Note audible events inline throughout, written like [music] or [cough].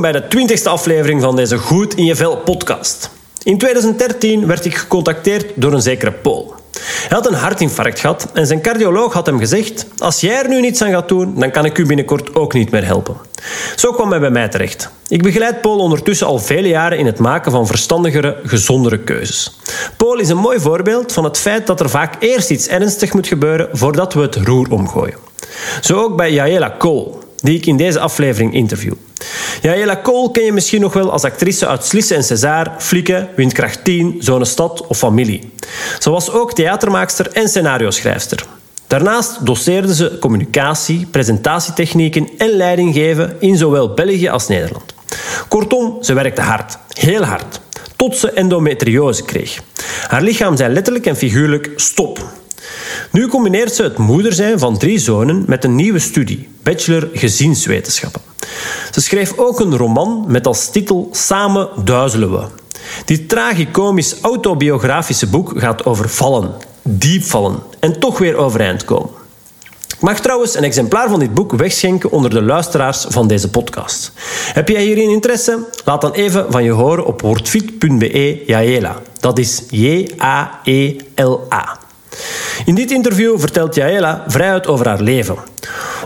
Bij de 20 aflevering van deze Goed in je Vel podcast. In 2013 werd ik gecontacteerd door een zekere Paul. Hij had een hartinfarct gehad en zijn cardioloog had hem gezegd: Als jij er nu niets aan gaat doen, dan kan ik u binnenkort ook niet meer helpen. Zo kwam hij bij mij terecht. Ik begeleid Paul ondertussen al vele jaren in het maken van verstandigere, gezondere keuzes. Paul is een mooi voorbeeld van het feit dat er vaak eerst iets ernstig moet gebeuren voordat we het roer omgooien. Zo ook bij Jaela Cole die ik in deze aflevering interview. Jaela Cole ken je misschien nog wel als actrice uit Slisse en César, Flikken, Windkracht 10, Zone Stad of Familie. Ze was ook theatermaakster en scenario-schrijfster. Daarnaast doseerde ze communicatie, presentatietechnieken en leidinggeven in zowel België als Nederland. Kortom, ze werkte hard, heel hard, tot ze endometriose kreeg. Haar lichaam zei letterlijk en figuurlijk stop. Nu combineert ze het moeder zijn van drie zonen met een nieuwe studie, Bachelor Gezinswetenschappen. Ze schreef ook een roman met als titel Samen duizelen we. Dit tragicomisch autobiografische boek gaat over vallen, diep vallen en toch weer overeind komen. Ik mag trouwens een exemplaar van dit boek wegschenken onder de luisteraars van deze podcast. Heb jij hierin interesse? Laat dan even van je horen op wordfit.be Jaela. Dat is J-A-E-L-A. In dit interview vertelt Jaela vrijuit over haar leven.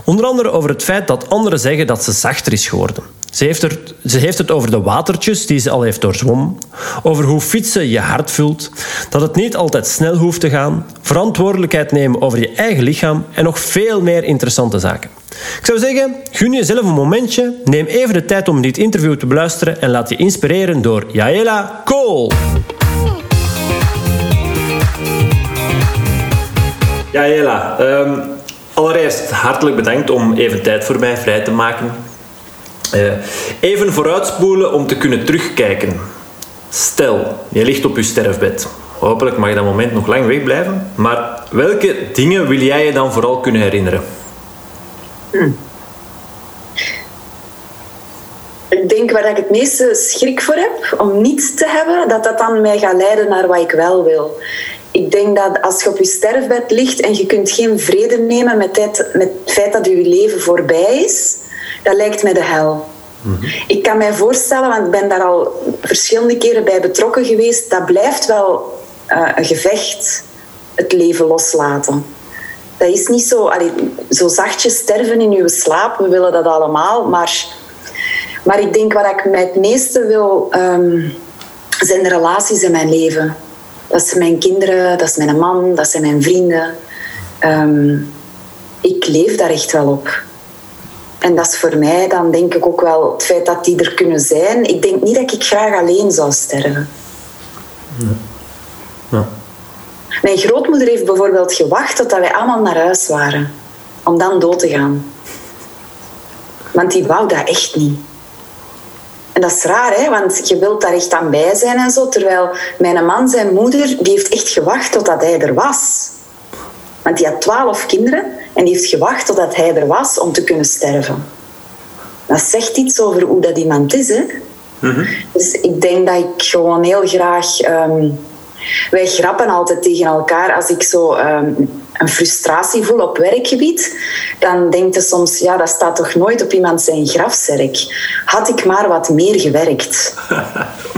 Onder andere over het feit dat anderen zeggen dat ze zachter is geworden. Ze heeft, er, ze heeft het over de watertjes die ze al heeft doorzwommen, over hoe fietsen je hart vult, dat het niet altijd snel hoeft te gaan, verantwoordelijkheid nemen over je eigen lichaam en nog veel meer interessante zaken. Ik zou zeggen, gun jezelf een momentje, neem even de tijd om dit interview te beluisteren en laat je inspireren door Jaela Kool. Ja, Jela. Um, allereerst hartelijk bedankt om even tijd voor mij vrij te maken. Uh, even vooruitspoelen om te kunnen terugkijken. Stel, je ligt op je sterfbed. Hopelijk mag je dat moment nog lang wegblijven. Maar welke dingen wil jij je dan vooral kunnen herinneren? Ik denk waar ik het meeste schrik voor heb om niet te hebben, dat dat dan mij gaat leiden naar wat ik wel wil ik denk dat als je op je sterfbed ligt en je kunt geen vrede nemen met het, met het feit dat je leven voorbij is, dat lijkt mij de hel. Mhm. Ik kan mij voorstellen, want ik ben daar al verschillende keren bij betrokken geweest, dat blijft wel uh, een gevecht, het leven loslaten. Dat is niet zo, allee, zo zachtjes sterven in je slaap, we willen dat allemaal, maar, maar ik denk wat ik mij het meeste wil, um, zijn de relaties in mijn leven. Dat zijn mijn kinderen, dat is mijn man, dat zijn mijn vrienden. Ehm, ik leef daar echt wel op. En dat is voor mij dan denk ik ook wel het feit dat die er kunnen zijn. Ik denk niet dat ik graag alleen zou sterven. Ja. Mijn grootmoeder heeft bijvoorbeeld gewacht tot wij allemaal naar huis waren. Om dan dood te gaan. Want die wou dat echt niet. En dat is raar, hè? want je wilt daar echt aan bij zijn en zo. Terwijl mijn man, zijn moeder, die heeft echt gewacht totdat hij er was. Want die had twaalf kinderen en die heeft gewacht totdat hij er was om te kunnen sterven. Dat zegt iets over hoe dat iemand is. Hè? Mhm. Dus ik denk dat ik gewoon heel graag... Ehm, wij grappen altijd tegen elkaar als ik zo ehm, een frustratie voel op werkgebied, dan denk je soms, ja, dat staat toch nooit op iemand zijn grafzerk. Had ik maar wat meer gewerkt. [laughs]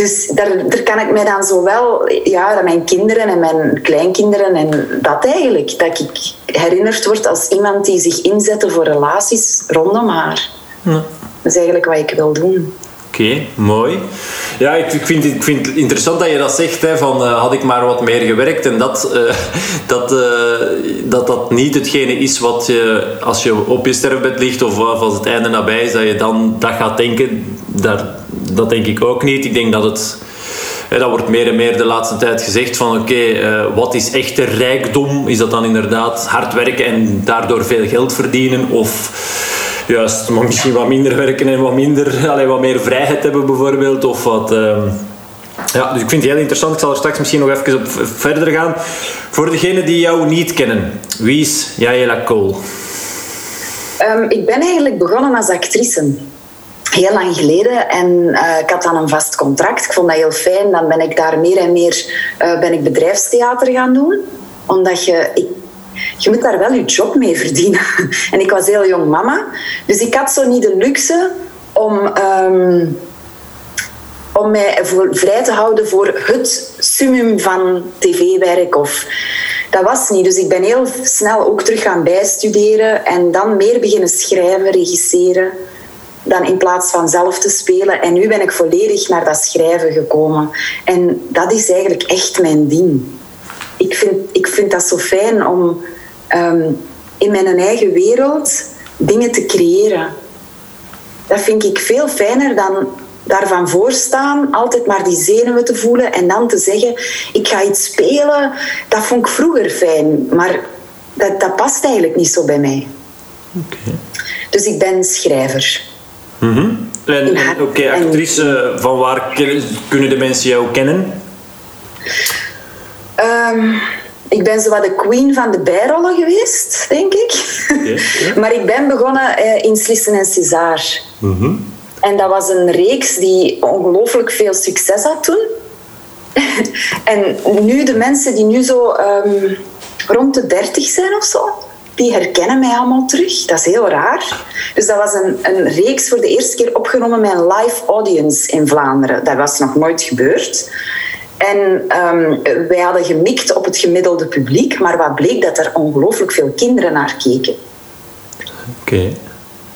dus daar, daar kan ik mij dan zo wel, ja, mijn kinderen en mijn kleinkinderen en dat eigenlijk, dat ik herinnerd word als iemand die zich inzette voor relaties rondom haar. Ja. Dat is eigenlijk wat ik wil doen. Oké, mooi. Ja, ik, ik, vind, ik vind het interessant dat je dat zegt, hè, van uh, had ik maar wat meer gewerkt en dat, uh, [laughs] dat, uh, dat dat niet hetgene is wat je, als je op je sterfbed ligt of, of als het einde nabij is, dat je dan dat gaat denken. Dat denk ik ook niet. Ik denk dat het... Dat wordt meer en meer de laatste tijd gezegd van oké, wat is echte rijkdom? Is dat dan inderdaad hard werken en daardoor veel geld verdienen? Of juist maar misschien wat minder werken en wat, minder, allee, wat meer vrijheid hebben bijvoorbeeld. Of wat, ehm, ja, dus ik vind het heel interessant. Ik zal er straks misschien nog even op verder gaan. Voor degenen die jou niet kennen, wie is Jaela Cole? Um, ik ben eigenlijk begonnen als actrice. Heel lang geleden. En uh, ik had dan een vast contract. Ik vond dat heel fijn. Dan ben ik daar meer en meer uh, ben ik bedrijfstheater gaan doen. Omdat je... je moet daar wel je job mee verdienen. [laughs] En ik was heel jong mama, dus ik had zo niet de luxe om, ehm, om mij voor, vrij te houden voor het summum van tv-werk. Of, dat was niet. Dus ik ben heel snel ook terug gaan bijstuderen en dan meer beginnen schrijven, regisseren dan in plaats van zelf te spelen. En nu ben ik volledig naar dat schrijven gekomen. En dat is eigenlijk echt mijn ding. Ik vind, ik vind dat zo fijn om um, in mijn eigen wereld dingen te creëren. Dat vind ik veel fijner dan daarvan voorstaan, altijd maar die zenuwen te voelen en dan te zeggen: Ik ga iets spelen. Dat vond ik vroeger fijn, maar dat, dat past eigenlijk niet zo bij mij. Okay. Dus ik ben schrijver. Mm En, oké, actrice, van waar kunnen de mensen jou kennen? Um, ik ben zo wat de queen van de bijrollen geweest, denk ik. [laughs] maar ik ben begonnen uh, in Slissen en César. Mm En dat was een reeks die ongelooflijk veel succes had toen. [laughs] en nu de mensen die nu zo um, rond de dertig zijn of zo, die herkennen mij allemaal terug. Dat is heel raar. Dus dat was een, een reeks voor de eerste keer opgenomen met een live audience in Vlaanderen. Dat was nog nooit gebeurd. En um, wij hadden gemikt op het gemiddelde publiek, maar wat bleek dat er ongelooflijk veel kinderen naar keken. Oké.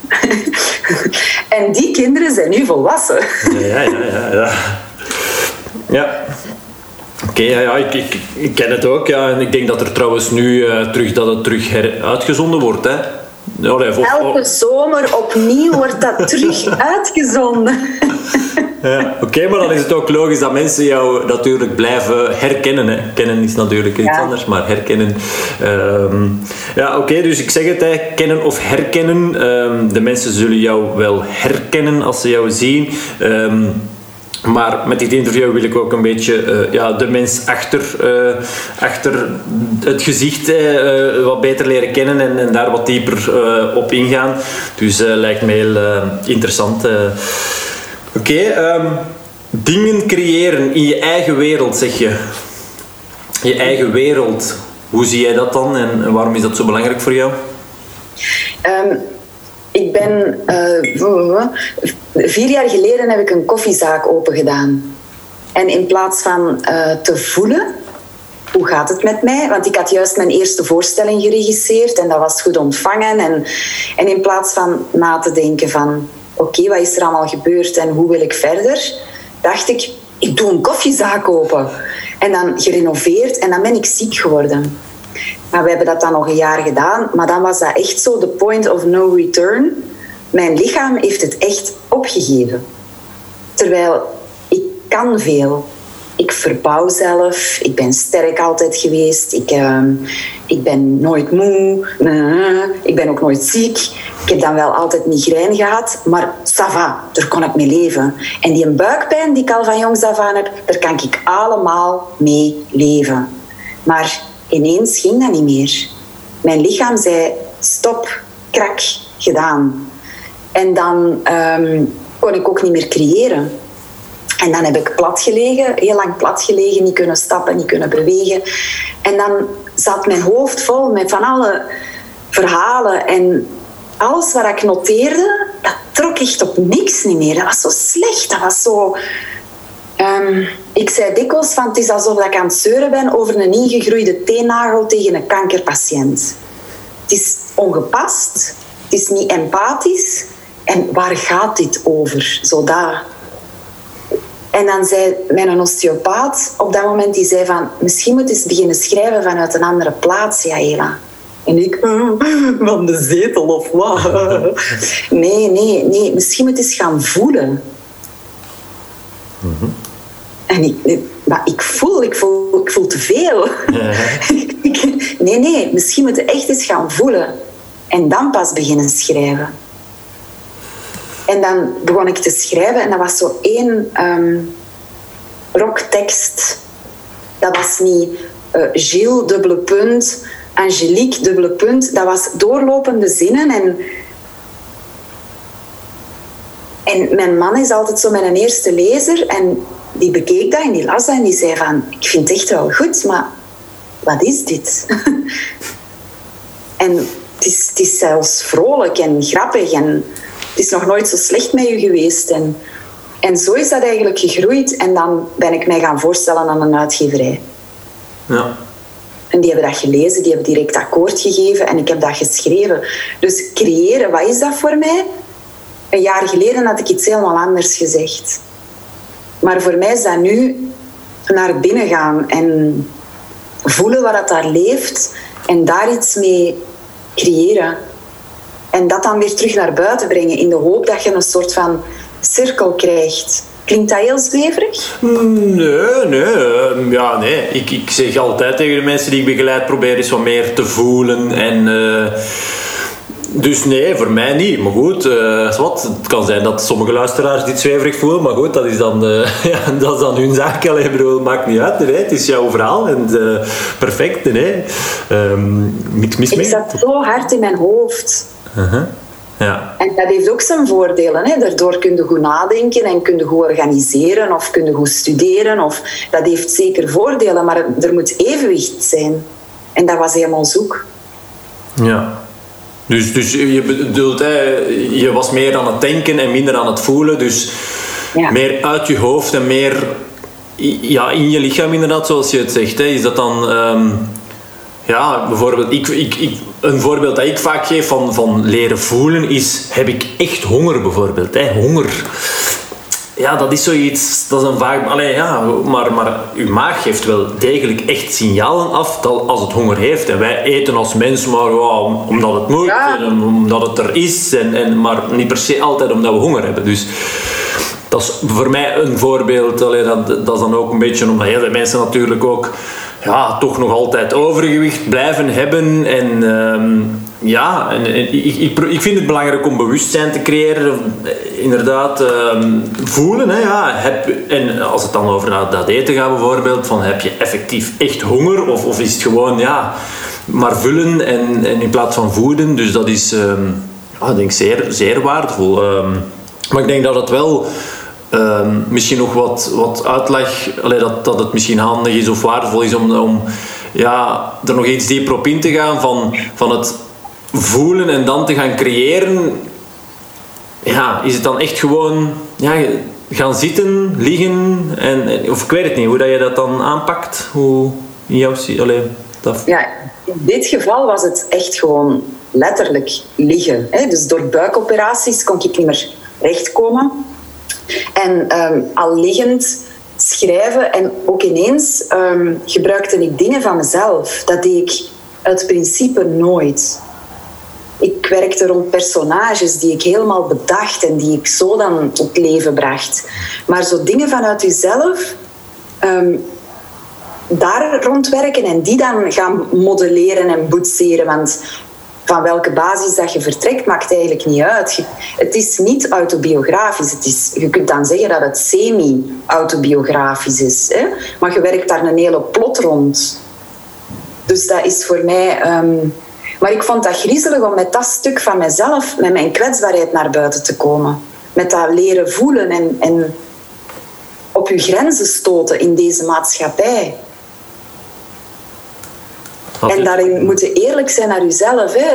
[laughs] en die kinderen zijn nu volwassen. ja, ja, ja. ja. ja. Oké, ja, ik, ik, ik, ken het ook. Ja. En ik denk dat er trouwens nu uh, terug, dat het terug her, uitgezonden wordt. Hè. Elke zomer opnieuw wordt dat terug [laughs] uitgezonden. Ja, Oké, maar dan is het ook logisch dat mensen jou natuurlijk blijven herkennen. Hè. Kennen is natuurlijk iets anders, maar herkennen. Um, ja, oké, dus ik zeg het, hè, kennen of herkennen. Um, de mensen zullen jou wel herkennen als ze jou zien. Um, maar met dit interview wil ik ook een beetje uh, ja, de mens achter, uh, achter het gezicht uh, wat beter leren kennen en, en daar wat dieper op ingaan. Dus lijkt me heel interessant. Oké, um, dingen creëren in je eigen wereld, zeg je. Je eigen wereld. Hoe zie jij dat dan en waarom is dat zo belangrijk voor jou? Um, ik ben vier jaar geleden heb ik een koffiezaak opengedaan. En in plaats van uh, te voelen, hoe gaat het met mij? Want ik had juist mijn eerste voorstelling geregisseerd en dat was goed ontvangen. En, en in plaats van na te denken van, oké, wat is er allemaal gebeurd en hoe wil ik verder? Dacht ik, ik doe een koffiezaak open. En dan gerenoveerd en dan ben ik ziek geworden. Maar we hebben dat dan nog een jaar gedaan, maar dan was dat echt zo de point of no return mijn lichaam heeft het echt opgegeven. Terwijl ik kan veel. Ik verbouw zelf. Ik ben sterk altijd geweest. Ik, uh, ik ben nooit moe. ik ben ook nooit ziek. Ik heb dan wel altijd migraine gehad. Maar ça va, daar kon ik mee leven. En die buikpijn die ik al van jongs af aan heb, daar kan ik allemaal mee leven. Maar ineens ging dat niet meer. Mijn lichaam zei, stop, krak, gedaan. En dan um, kon ik ook niet meer creëren. En dan heb ik plat gelegen, heel lang plat gelegen, niet kunnen stappen, niet kunnen bewegen. En dan zat mijn hoofd vol met van alle verhalen. En alles wat ik noteerde, dat trok echt op niks niet meer. Dat was zo slecht. Dat was zo... Um, ik zei dikwijls van het is alsof ik aan het zeuren ben over een ingegroeide teennagel tegen een kankerpatiënt. Het is ongepast, het is niet empathisch en waar gaat dit over? Zo daar. En dan zei mijn osteopaat op dat moment, die zei van... Misschien moet je eens beginnen schrijven vanuit een andere plaats, Jaela. En ik, van de zetel of wat? [laughs] Nee, nee, nee. Misschien moet je eens gaan voelen. Mhm. En ik, maar ik voel, ik voel, ik voel te veel. [laughs] nee, nee, misschien moet je echt eens gaan voelen. En dan pas beginnen schrijven. En dan begon ik te schrijven en dat was zo één um, rocktekst. Dat was niet uh, Gilles, dubbele punt, Angelique, dubbele punt. Dat was doorlopende zinnen en... En mijn man is altijd zo mijn eerste lezer en die bekeek dat en die las dat en die zei van... Ik vind het echt wel goed, maar wat is dit? [laughs] En het is, het is zelfs vrolijk en grappig en het is nog nooit zo slecht met je geweest. En, en zo is dat eigenlijk gegroeid en dan ben ik mij gaan voorstellen aan een uitgeverij. Ja. En die hebben dat gelezen, die hebben direct akkoord gegeven en ik heb dat geschreven. Dus creëren, wat is dat voor mij? Een jaar geleden had ik iets helemaal anders gezegd. Maar voor mij is dat nu naar binnen gaan en voelen wat dat daar leeft en daar iets mee creëren. En dat dan weer terug naar buiten brengen in de hoop dat je een soort van cirkel krijgt. Klinkt dat heel zweverig? Nee, nee. Ehm, ja, nee. Ik, ik zeg altijd tegen de mensen die ik begeleid, probeer eens wat meer te voelen en... Uh, dus nee, voor mij niet. Maar goed, uh, wat, het kan zijn dat sommige luisteraars dit zweverig voelen. Maar goed, dat is dan, uh, [laughs] ja, dat is dan hun zaak. Allee, bedoel, maakt niet uit. Nee, het is jouw verhaal. En perfect. Nee. Um, niks mis mee. Ik zat zo hard in mijn hoofd. -huh. Ja. En dat heeft ook zijn voordelen. Hè. Daardoor kun je goed nadenken en kun je goed organiseren of kun je goed studeren. Of, dat heeft zeker voordelen, maar er moet evenwicht zijn. En dat was helemaal zoek. Ja. Dus, dus je bedoelt, hè, je was meer aan het denken en minder aan het voelen. Dus ja. meer uit je hoofd en meer ja, in je lichaam inderdaad, zoals je het zegt. Hè. Is dat dan... Um, ja, bijvoorbeeld, ik, ik, ik, een voorbeeld dat ik vaak geef van, van leren voelen is: heb ik echt honger bijvoorbeeld? Hè? Honger. Ja, dat is zoiets, dat is een vaak. Allee, ja, maar, maar uw maag geeft wel degelijk echt signalen af dat als het honger heeft. En wij eten als mens maar omdat het moet ja. en omdat het er is, en, en, maar niet per se altijd omdat we honger hebben. Dus dat is voor mij een voorbeeld. Allee, dat, dat is dan ook een beetje omdat heel mensen natuurlijk ook ja, toch nog altijd overgewicht blijven hebben. En um, ja, ik, ik, ik, vind het belangrijk om bewustzijn te creëren. Inderdaad, um, voelen. Hè, ja, heb, en als het dan over dat eten gaat bijvoorbeeld, van heb je effectief echt honger? Of, of is het gewoon, ja, maar vullen en, in plaats van voeden. Dus dat is, ja, ik denk zeer, zeer waardevol. maar ik denk dat het wel Uh, misschien nog wat, wat uitleg, allee, dat, dat het misschien handig is of waardevol is om, om ja, er nog iets dieper op in te gaan van, van het voelen en dan te gaan creëren. Ja, is het dan echt gewoon ja, gaan zitten, liggen? En, of ik weet het niet, hoe dat je dat dan aanpakt? Hoe in jouw... Allee, dat... Ja, in dit geval was het echt gewoon letterlijk liggen. Hè? Dus door buikoperaties kon ik niet meer rechtkomen. En um, al liggend schrijven en ook ineens um, gebruikte ik dingen van mezelf. Dat deed ik uit principe nooit. Ik werkte rond personages die ik helemaal bedacht en die ik zo dan tot leven bracht. Maar zo dingen vanuit jezelf, um, daar rondwerken en die dan gaan modelleren en boetseren. Want van welke basis dat je vertrekt, maakt eigenlijk niet uit. het is niet autobiografisch. Het is, je kunt dan zeggen dat het semi-autobiografisch is. Hè? Maar je werkt daar een hele plot rond. Dus dat is voor mij... Um... maar ik vond dat griezelig om met dat stuk van mezelf, met mijn kwetsbaarheid naar buiten te komen. Met dat leren voelen en, en op je grenzen stoten in deze maatschappij. En daarin moeten eerlijk zijn naar jezelf. Hè.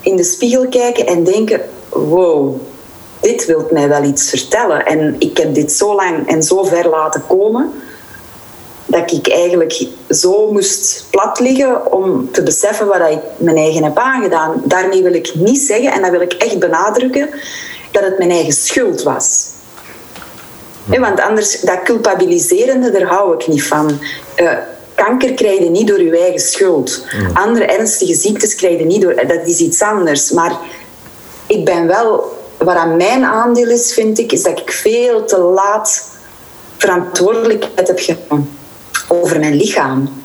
In de spiegel kijken en denken: wow, dit wilt mij wel iets vertellen. En ik heb dit zo lang en zo ver laten komen dat ik eigenlijk zo moest plat liggen om te beseffen wat ik mijn eigen heb aangedaan. Daarmee wil ik niet zeggen, en dat wil ik echt benadrukken, dat het mijn eigen schuld was. want anders, dat culpabiliserende, daar hou ik niet van. Uh, kanker krijg je niet door je eigen schuld. Andere ernstige ziektes krijg je niet door... Dat is iets anders. Maar ik ben wel... Wat aan mijn aandeel is, vind ik, is dat ik veel te laat verantwoordelijkheid heb genomen over mijn lichaam.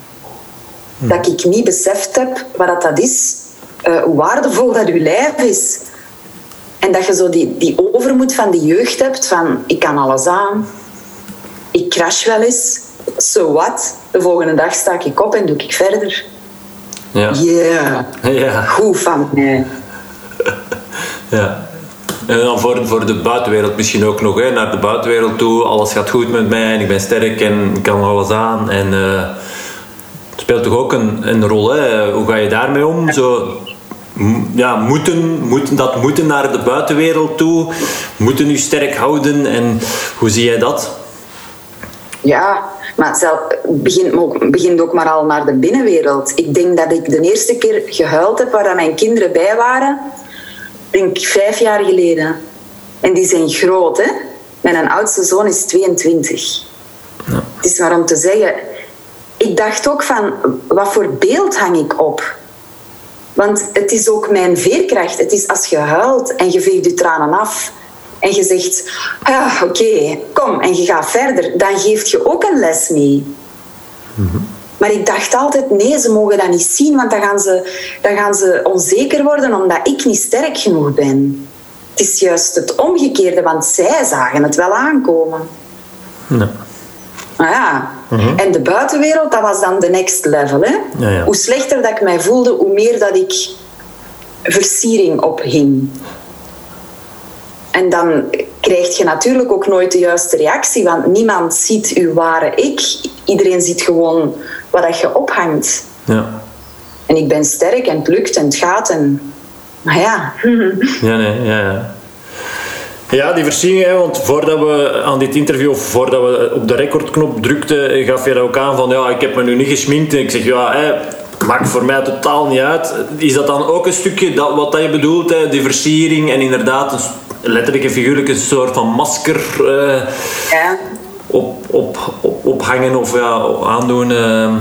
Dat ik niet beseft heb wat dat is, uh, hoe waardevol dat je lijf is. En dat je zo die, die overmoed van die jeugd hebt van ik kan alles aan, ik crash wel eens, so what? De volgende dag sta ik op en doe ik verder. Ja. Yeah. ja. Goed van mij. [laughs] ja. En dan voor, voor de buitenwereld misschien ook nog, hè, naar de buitenwereld toe. Alles gaat goed met mij en ik ben sterk en ik kan alles aan. En uh, speelt toch ook een, een rol. Hè? Hoe ga je daarmee om? Zo, ja, moeten, moeten, dat moeten naar de buitenwereld toe, moeten u sterk houden. En hoe zie jij dat? Ja, maar het begint, begint ook maar al naar de binnenwereld. Ik denk dat ik de eerste keer gehuild heb waar mijn kinderen bij waren, denk ik vijf jaar geleden. En die zijn groot, hè? Mijn oudste zoon is 22. Ja. Het is maar om te zeggen, ik dacht ook van, wat voor beeld hang ik op? Want het is ook mijn veerkracht. Het is als je huilt en je veegt je tranen af en je zegt, ah, oké, kom, en je gaat verder, dan geef je ook een les mee. Maar ik dacht altijd, nee, ze mogen dat niet zien, want dan gaan, ze, dan gaan ze onzeker worden omdat ik niet sterk genoeg ben. Het is juist het omgekeerde, want zij zagen het wel aankomen. Nee. Ah ja. Mhm. En de buitenwereld, dat was dan de next level. Hè? Ja, ja. Hoe slechter dat ik mij voelde, hoe meer dat ik versiering ophing. En dan krijg je natuurlijk ook nooit de juiste reactie, want niemand ziet uw ware ik. Iedereen ziet gewoon wat je ophangt. Ja. En ik ben sterk en het lukt en het gaat. En... Maar ja. Ja, nee, ja, ja. Ja, die versieringen, want voordat we aan dit interview, of voordat we op de recordknop drukten, gaf je ook aan van ja, ik heb me nu niet gesminkt. En ik zeg ja, hè, maakt voor mij totaal niet uit. Is dat dan ook een stukje dat, wat dat je bedoelt, hè, die versiering en inderdaad letterlijk en figuurlijk een soort van masker uh, ja. op, op, op, ophangen of ja, aandoen? Uh.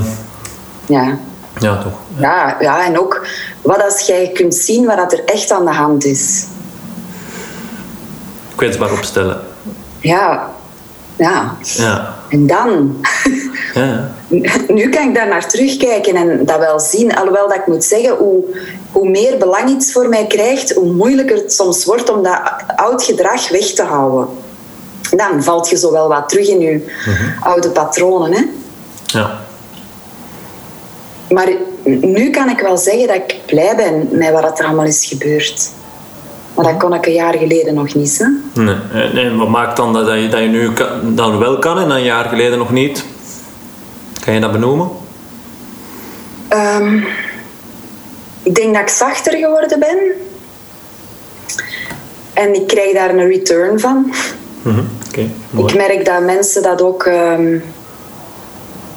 Ja. Ja, toch? Ja, ja, en ook wat als jij kunt zien wat er echt aan de hand is kwetsbaar opstellen. Ja, ja. ja. En dan? Ja. [laughs] nu kan ik daar naar terugkijken en dat wel zien. Alhoewel dat ik moet zeggen, hoe, hoe meer belang iets voor mij krijgt, hoe moeilijker het soms wordt om dat oud gedrag weg te houden. Dan valt je zo wel wat terug in je mhm. oude patronen. Hè? Ja. Maar nu kan ik wel zeggen dat ik blij ben met wat er allemaal is gebeurd. Maar dat kon ik een jaar geleden nog niet. Hè? Nee. En wat maakt dan dat je, dat je nu dan wel kan en een jaar geleden nog niet? Kan je dat benoemen? Um, ik denk dat ik zachter geworden ben. En ik krijg daar een return van. Mm ik merk dat mensen dat ook um,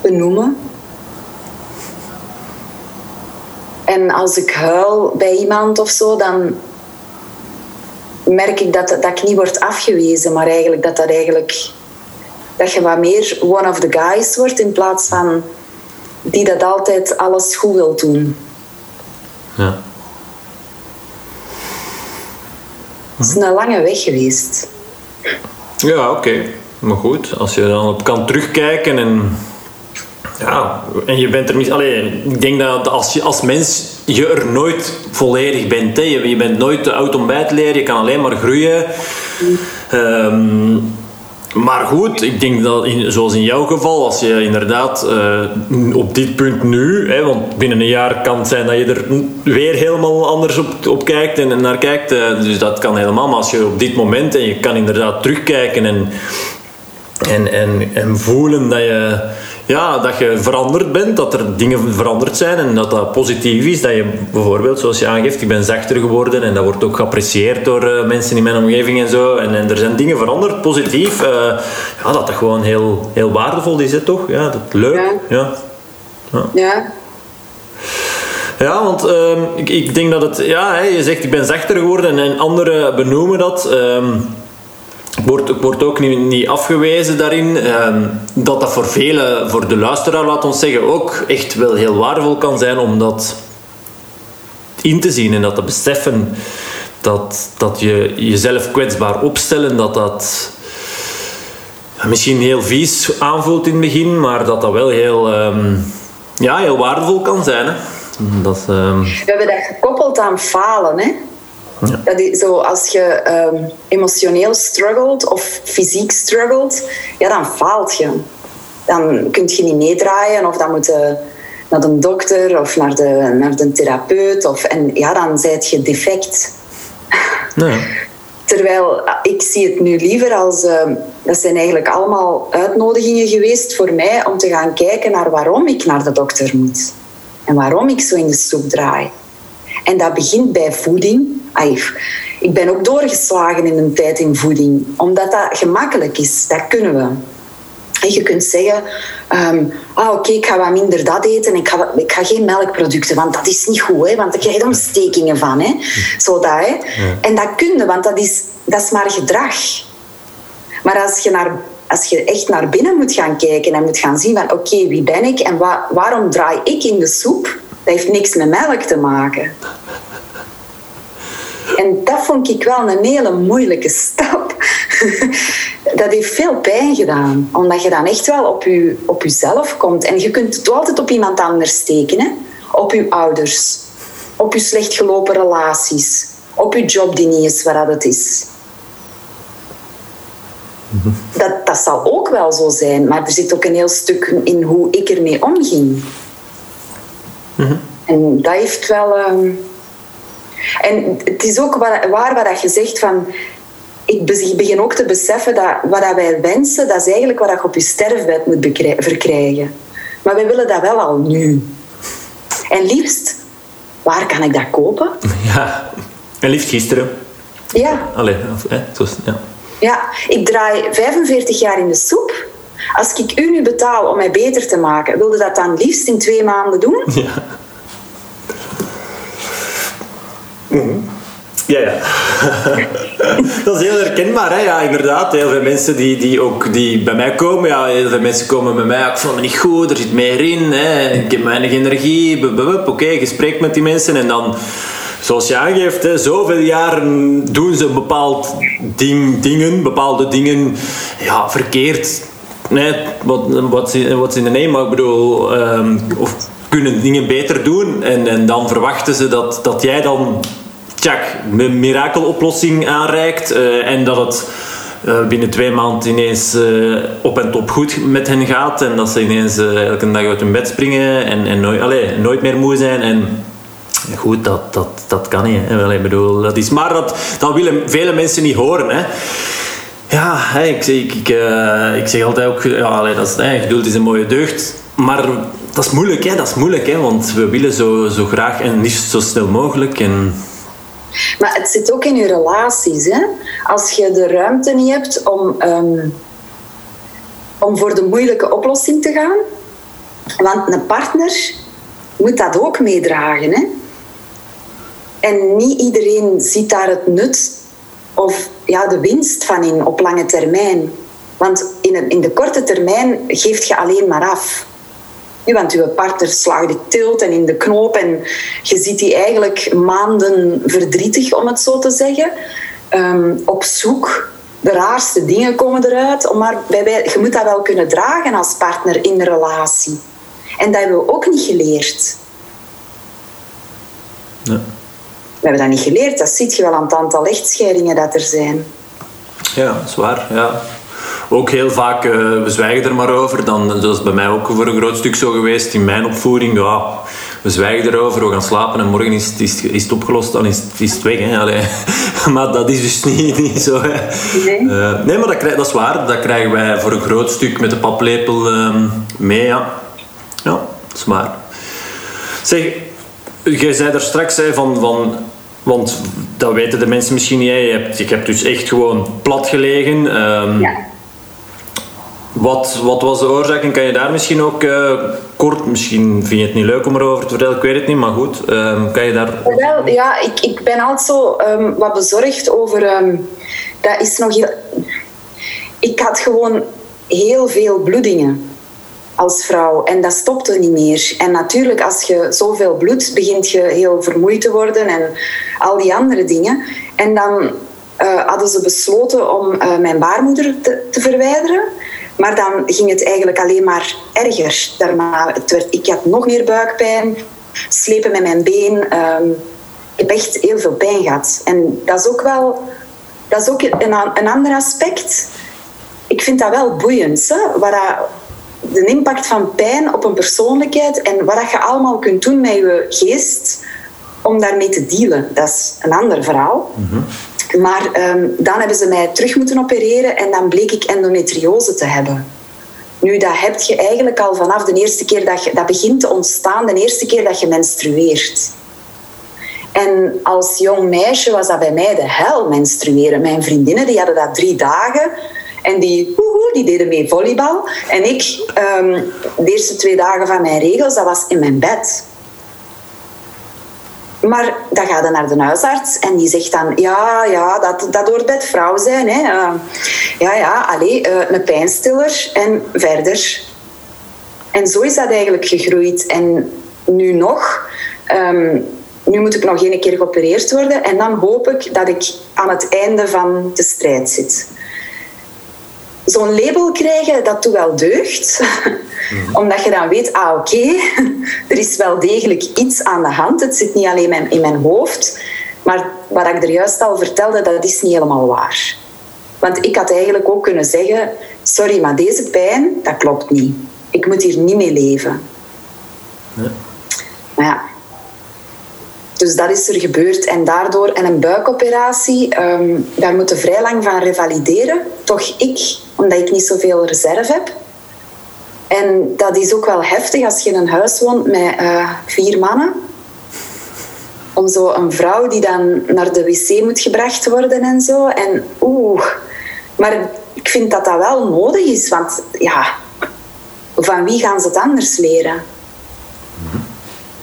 benoemen. En als ik huil bij iemand of zo, dan merk ik dat, dat ik niet word afgewezen, maar eigenlijk dat dat eigenlijk dat je wat meer one of the guys wordt in plaats van die dat altijd alles goed wil doen. Ja. Het is een lange weg geweest. Ja, oké. Maar goed, als je dan op kan terugkijken en ja, en je bent er niet alleen. Ik denk dat als je als mens je er nooit volledig bent. Hè. Je, je bent nooit te oud om bij te leren. Je kan alleen maar groeien. Ehm, maar goed, ik denk dat in, zoals in jouw geval, als je inderdaad uh, op dit punt nu, hè, want binnen een jaar kan het zijn dat je er weer helemaal anders op, op kijkt en, naar kijkt. Uh, dus dat kan helemaal. Maar als je op dit moment en je kan inderdaad terugkijken en, en, en, en voelen dat je ja, dat je veranderd bent, dat er dingen veranderd zijn en dat dat positief is. Dat je bijvoorbeeld, zoals je aangeeft, ik ben zachter geworden en dat wordt ook geapprecieerd door uh, mensen in mijn omgeving en zo. En, en er zijn dingen veranderd, positief. Uh, ja, dat dat gewoon heel, heel waardevol is, hè, toch? Ja, dat leuk. Ja. Ja. ja. ja. want uh, ik, ik denk dat het... Ja, hè, je zegt ik ben zachter geworden en anderen benoemen dat... Ehm, wordt, wordt ook niet, niet afgewezen daarin ehm, dat dat voor velen, voor de luisteraar, laat ons zeggen, ook echt wel heel waardevol kan zijn om dat in te zien en dat te beseffen. Dat, dat je jezelf kwetsbaar opstellen, dat dat misschien heel vies aanvoelt in het begin, maar dat dat wel heel, ehm, ja, heel waardevol kan zijn. Hè? Dat, ehm, We hebben dat gekoppeld aan falen. Hè? Ja. Dat is zo, als je ehm, emotioneel struggelt of fysiek struggelt, ja, dan faalt je. Dan kun je niet meedraaien of dan moet je naar de dokter of naar de, naar de therapeut. Of, en ja, dan zijt je defect. Ja. Terwijl ik zie het nu liever als... Uh, dat zijn eigenlijk allemaal uitnodigingen geweest voor mij om te gaan kijken naar waarom ik naar de dokter moet. En waarom ik zo in de soep draai. En dat begint bij voeding. Ik ben ook doorgeslagen in een tijd in voeding. Omdat dat gemakkelijk is. Dat kunnen we. En je kunt zeggen, um, ah, oké, ik ga wat minder dat eten. Ik ga, ik ga geen melkproducten, want dat is niet goed. Hè, want daar krijg je ontstekingen van. Hè. Zo dat, hè. En dat kun je, want dat is, dat is maar gedrag. Maar als je, naar, als je echt naar binnen moet gaan kijken en moet gaan zien van oké, wie ben ik en wa waarom draai ik in de soep? Dat heeft niks met melk te maken. En dat vond ik wel een hele moeilijke stap. [laughs] dat heeft veel pijn gedaan, omdat je dan echt wel op, je, op jezelf komt. En je kunt het altijd op iemand anders steken. Hè? Op je ouders, op je slecht gelopen relaties, op je job die niet is waar het is. Dat, dat zal ook wel zo zijn, maar er zit ook een heel stuk in hoe ik ermee omging. En dat heeft wel. Ehm, en het is ook waar, wat je zegt van. Ik begin ook te beseffen dat wat wij wensen, dat is eigenlijk wat je op je sterfbed moet verkrijgen. Maar wij willen dat wel al nu. En liefst, waar kan ik dat kopen? Ja, en liefst gisteren. Ja. Allee, hè, ja. Ja, ik draai 45 jaar in de soep. Als ik u nu betaal om mij beter te maken, wilde dat dan liefst in twee maanden doen? Ja. Ja, ja. [laughs] dat is heel herkenbaar, hè? Ja, inderdaad. Heel veel mensen die, die ook die bij mij komen, ja, heel veel mensen komen bij mij, ik voel me niet goed, er zit meer in, hè? ik heb weinig energie, oké, okay, met die mensen en dan zoals je aangeeft, hè, zoveel jaren doen ze bepaald ding, dingen, bepaalde dingen ja, verkeerd. Nee, wat, wat, wat in de neem, maar ik bedoel, um, of kunnen dingen beter doen en, en dan verwachten ze dat, dat jij dan tjak, mirakeloplossing aanreikt uh, en dat het uh, binnen twee maanden ineens uh, op en top goed met hen gaat en dat ze ineens elke dag uit hun bed springen en, en nooit, allez, nooit meer moe zijn en Goed, dat, dat, dat kan niet. Bedoel, dat is, maar dat, dat willen vele mensen niet horen. Hè. Ja, ik, ik, ik, zeg altijd ook, ja, dat is, hè, geduld is een mooie deugd. Maar dat is moeilijk, hè, dat is moeilijk hè, want we willen zo, zo graag en niet zo snel mogelijk. En... Maar het zit ook in je relaties. Hè? Als je de ruimte niet hebt om, um, om voor de moeilijke oplossing te gaan. Want een partner moet dat ook meedragen. Hè? En niet iedereen ziet daar het nut of ja, de winst van in op lange termijn. Want in, in de korte termijn geeft je alleen maar af. Want je partner slaagt de tilt en in de knoop en je ziet die eigenlijk maanden verdrietig, om het zo te zeggen. Um, op zoek. De raarste dingen komen eruit. Maar bij, je moet dat wel kunnen dragen als partner in de relatie. En dat hebben we ook niet geleerd. Ja. We hebben dat niet geleerd. Dat ziet je wel aan het aantal echtscheidingen dat er zijn. Ja, zwaar. Ja. Ook heel vaak, uh, we zwijgen er maar over. Dan, dat is bij mij ook voor een groot stuk zo geweest in mijn opvoeding. Ja, we zwijgen erover, we gaan slapen en morgen is, is, is het opgelost, dan is, is het weg. Hè. [laughs] maar dat is dus niet, [laughs] niet zo. Hè. Nee. Uh, nee, maar dat, dat is waar. Dat krijgen wij voor een groot stuk met de paplepel uh, mee. Ja, ja dat is waar. Zeg, jij zei er straks hè, van, van want dat weten de mensen misschien niet. Je hebt, je hebt dus echt gewoon plat gelegen. Um, ja. Wat, wat was de oorzaak en kan je daar misschien ook uh, kort, misschien vind je het niet leuk om erover te vertellen, ik weet het niet, maar goed, um, kan je daar... Wel, ja, ik, ik ben altijd zo um, wat bezorgd over, dat is nog. Ik had gewoon heel veel bloedingen als vrouw. En dat stopte niet meer. En natuurlijk, als je zoveel bloedt, begint je heel vermoeid te worden en al die andere dingen. En dan uh, hadden ze besloten om uh, mijn baarmoeder te, verwijderen. Maar dan ging het eigenlijk alleen maar erger. Daarna, het werd, ik had nog meer buikpijn, slepen met mijn been. Um, ik heb echt heel veel pijn gehad. En dat is ook wel dat is ook een, een ander aspect. Ik vind dat wel boeiend. Hè? Waar dat, de impact van pijn op een persoonlijkheid en wat je allemaal kunt doen met je geest om daarmee te dealen. Dat is een ander verhaal. Mhm. Maar ehm, dan hebben ze mij terug moeten opereren en dan bleek ik endometriose te hebben. Nu, dat heb je eigenlijk al vanaf de eerste keer dat je... Dat begint te ontstaan de eerste keer dat je menstrueert. En als jong meisje was dat bij mij de hel, menstrueren. Mijn vriendinnen die hadden dat drie dagen. En die, woehoe, die deden mee volleybal. En ik, ehm, de eerste twee dagen van mijn regels, dat was in mijn bed. Maar dan gaat je naar de huisarts en die zegt dan... Ja, ja, dat, dat hoort bij het vrouw zijn. Hè. Uh, ja, ja, allee, uh, een pijnstiller en verder. En zo is dat eigenlijk gegroeid. En nu nog... Um, nu moet ik nog één keer geopereerd worden en dan hoop ik dat ik aan het einde van de strijd zit. Zo'n label krijgen, dat doet wel deugd. Mhm. Omdat je dan weet, ah oké, er is wel degelijk iets aan de hand. Het zit niet alleen in mijn hoofd. Maar wat ik er juist al vertelde, dat is niet helemaal waar. Want ik had eigenlijk ook kunnen zeggen, sorry, maar deze pijn, dat klopt niet. Ik moet hier niet mee leven. Ja. Maar ja, dus dat is er gebeurd. En daardoor, en een buikoperatie, um, daar moeten vrij lang van revalideren. Toch ik, omdat ik niet zoveel reserve heb. En dat is ook wel heftig als je in een huis woont met uh, vier mannen. Om zo een vrouw die dan naar de wc moet gebracht worden en zo. En oeh, maar ik vind dat dat wel nodig is. Want ja, van wie gaan ze het anders leren?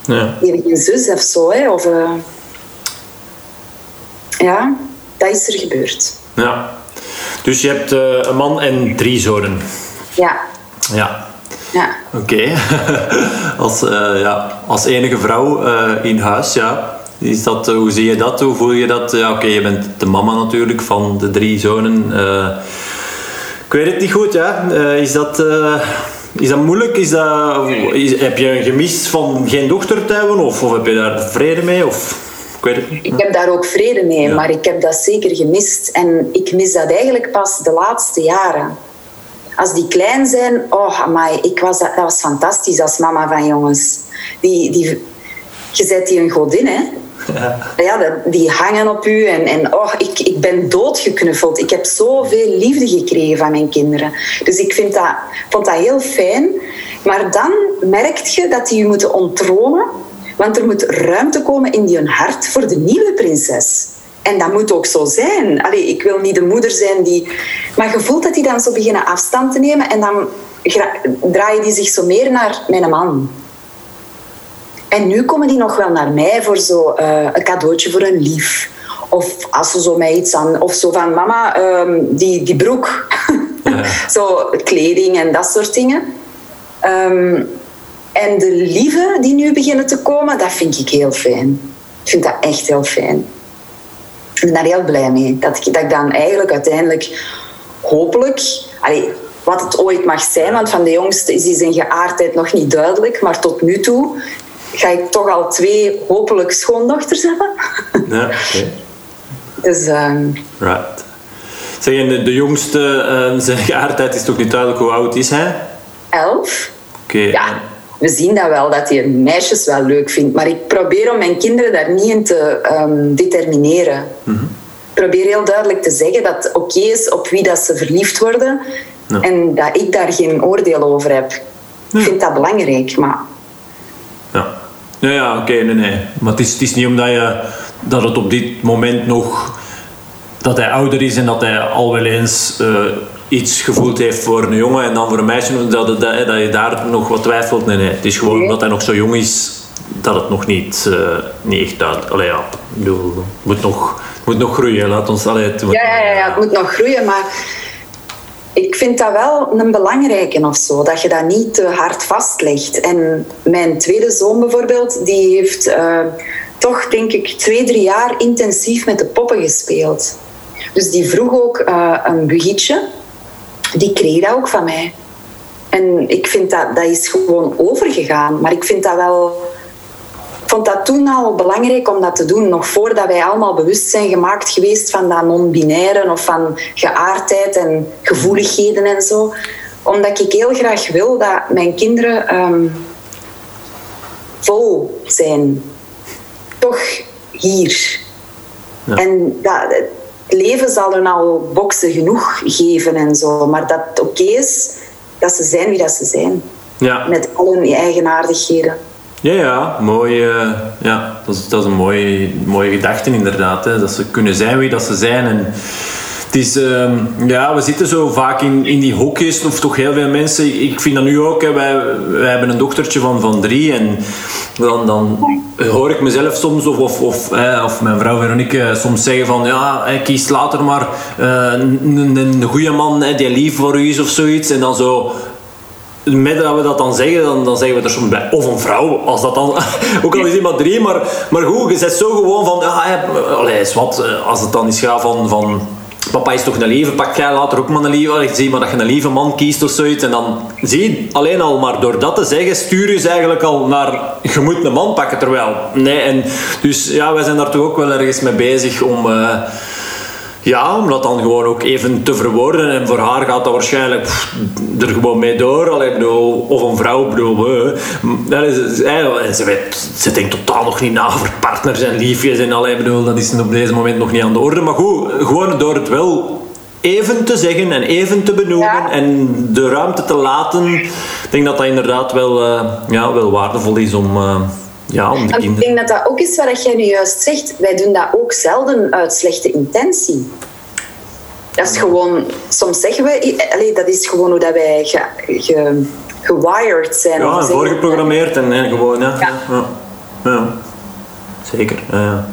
Ja. Geen zus of zo. Hè, of, uh... Ja, dat is er gebeurd. Ja. Dus je hebt uh, een man en drie zonen. Ja. Ja. Ja. Oké. [laughs] als, uh, ja, als enige vrouw in huis, ja. Is dat, hoe zie je dat? Hoe voel je dat? Ja, Oké, je bent de mama natuurlijk van de drie zonen. ik weet het niet goed, ja. is dat is dat moeilijk? Is dat, is, heb je een gemis van geen dochter te hebben? Of, of heb je daar vrede mee? Of, ik, weet het niet. ik heb daar ook vrede mee, maar ik heb dat zeker gemist. En ik mis dat eigenlijk pas de laatste jaren. Als die klein zijn, oh amai, ik was, dat was fantastisch als mama van jongens. Die, die, je zet die een godin, hè? Ja. ja, die hangen op u. En, en oh, ik, ik ben doodgeknuffeld. Ik heb zoveel liefde gekregen van mijn kinderen. Dus ik vind dat, vond dat heel fijn. Maar dan merk je dat die je moeten onttronen. Want er moet ruimte komen in die hart voor de nieuwe prinses. En dat moet ook zo zijn. Allee, ik wil niet de moeder zijn die... Maar je voelt dat die dan zo beginnen afstand te nemen. En dan draaien die zich zo meer naar mijn man. En nu komen die nog wel naar mij voor zo uh, een cadeautje voor een lief. Of als ze zo mij iets aan... Of zo van, mama, um, die, die broek. Ja. [laughs] zo kleding en dat soort dingen. Um, en de lieve die nu beginnen te komen, dat vind ik heel fijn. Ik vind dat echt heel fijn. Ik ben daar heel blij mee. Dat ik, dat ik dan eigenlijk uiteindelijk hopelijk... Allee, wat het ooit mag zijn, want van de jongste is die zijn geaardheid nog niet duidelijk, maar tot nu toe ga ik toch al twee hopelijk schoondochters hebben. Ja, [laughs] oké. Dus... Um... Right. Zeg, de, de jongste, [laughs] uh, zijn geaardheid is toch niet duidelijk hoe oud is hij? Elf. Oké. Ja, we zien dat wel, dat hij meisjes wel leuk vindt. Maar ik probeer om mijn kinderen daar niet in te um, determineren. Mm -hmm. Ik probeer heel duidelijk te zeggen dat het oké is op wie dat ze verliefd worden. En dat ik daar geen oordeel over heb. Ik vind dat belangrijk, maar... Ja. Ja, oké, nee, nee. Maar het is, het is niet omdat je, dat het op dit moment nog... Dat hij ouder is en dat hij al wel eens uh, iets gevoeld heeft voor een jongen en dan voor een meisje, dat, dat, dat, dat je daar nog wat twijfelt. Nee, nee. Het is gewoon omdat hij nog zo jong is, dat het nog niet, uh, niet echt uit... Allee, ja, het moet nog, moet nog groeien. Laat ons... Allee, moet, ja, ja, ja, het moet nog groeien, maar ik vind dat wel een belangrijke of zo, dat je dat niet te hard vastlegt. En mijn tweede zoon bijvoorbeeld, die heeft uh, toch denk ik twee, drie jaar intensief met de poppen gespeeld. Dus die vroeg ook uh, een bugietje. Die kreeg dat ook van mij. En ik vind dat, dat is gewoon overgegaan. Maar ik vind dat wel vond dat toen al belangrijk om dat te doen, nog voordat wij allemaal bewust zijn gemaakt geweest van dat non-binaire of van geaardheid en gevoeligheden en zo. Omdat ik heel graag wil dat mijn kinderen um, vol zijn. Toch hier. Ja. En dat, het leven zal hun al boksen genoeg geven en zo. Maar dat het oké is dat ze zijn wie dat ze zijn. Ja. Met al hun eigenaardigheden. Ja, ja, mooi. eh, ja, dat, is, dat is een mooie, mooie gedachte inderdaad. Hè, dat ze kunnen zijn wie dat ze zijn. En het is, ehm, ja, we zitten zo vaak in, in die hokjes, of toch heel veel mensen. Ik vind dat nu ook. Hè, wij, wij hebben een dochtertje van, van drie. En dan, dan hoor ik mezelf soms, of, of, of, of mijn vrouw Veronique, soms zeggen van... Ja, hè, kies later maar eh, een, een, goede man die lief voor u is of zoiets. En dan zo met dat we dat dan zeggen, dan, dan zeggen we er soms bij. Of een vrouw, als dat dan... [laughs] ook al is iemand drie, maar, maar goed, je zet zo gewoon van... Ja, hè, allee, wat, eh, als het dan is gaat van... van Papa is toch een lieve, pak jij later ook maar een lieve. Zie maar dat je een lieve man kiest of zoiets. En dan zie je alleen al maar door dat te zeggen, stuur je ze eigenlijk al naar je moet een man pakken. Terwijl, nee. En dus ja, wij zijn daar toch ook wel ergens mee bezig om. eh, ja, om dat dan gewoon ook even te verwoorden. En voor haar gaat dat waarschijnlijk pff, er gewoon mee door. Allee, bedoel, of een vrouw, bedoel, dat is, eh, ze, weet, ze denkt totaal nog niet na over partners en liefjes. En allee, bedoel, dat is op deze moment nog niet aan de orde. Maar goed, gewoon door het wel even te zeggen en even te benoemen Ja. en de ruimte te laten. Ik denk dat dat inderdaad wel, eh, ja, wel waardevol is om, eh, ja, om de ik denk dat dat ook is wat jij nu juist zegt. Wij doen dat ook zelden uit slechte intentie. Dat is gewoon... Soms zeggen we... Allee, dat is gewoon hoe dat wij ge, ge- gewired zijn. Ja, en voorgeprogrammeerd en, en gewoon, ja. Ja. ja. ja. Zeker, ja, ja.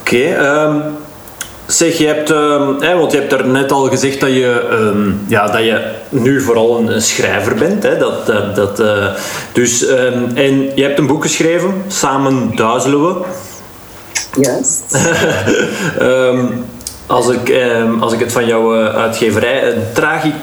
Oké, ehm, zeg, je hebt, ehm, hè, want je hebt er net al gezegd dat je, ehm, ja, dat je nu vooral een, een schrijver bent. Hè, dat, dat, dat, eh, dus, ehm, en je hebt een boek geschreven, Samen duizelen we. Juist. [laughs] Ehm, als, ik, als ik het van jouw eh, uitgeverij, een, tragi,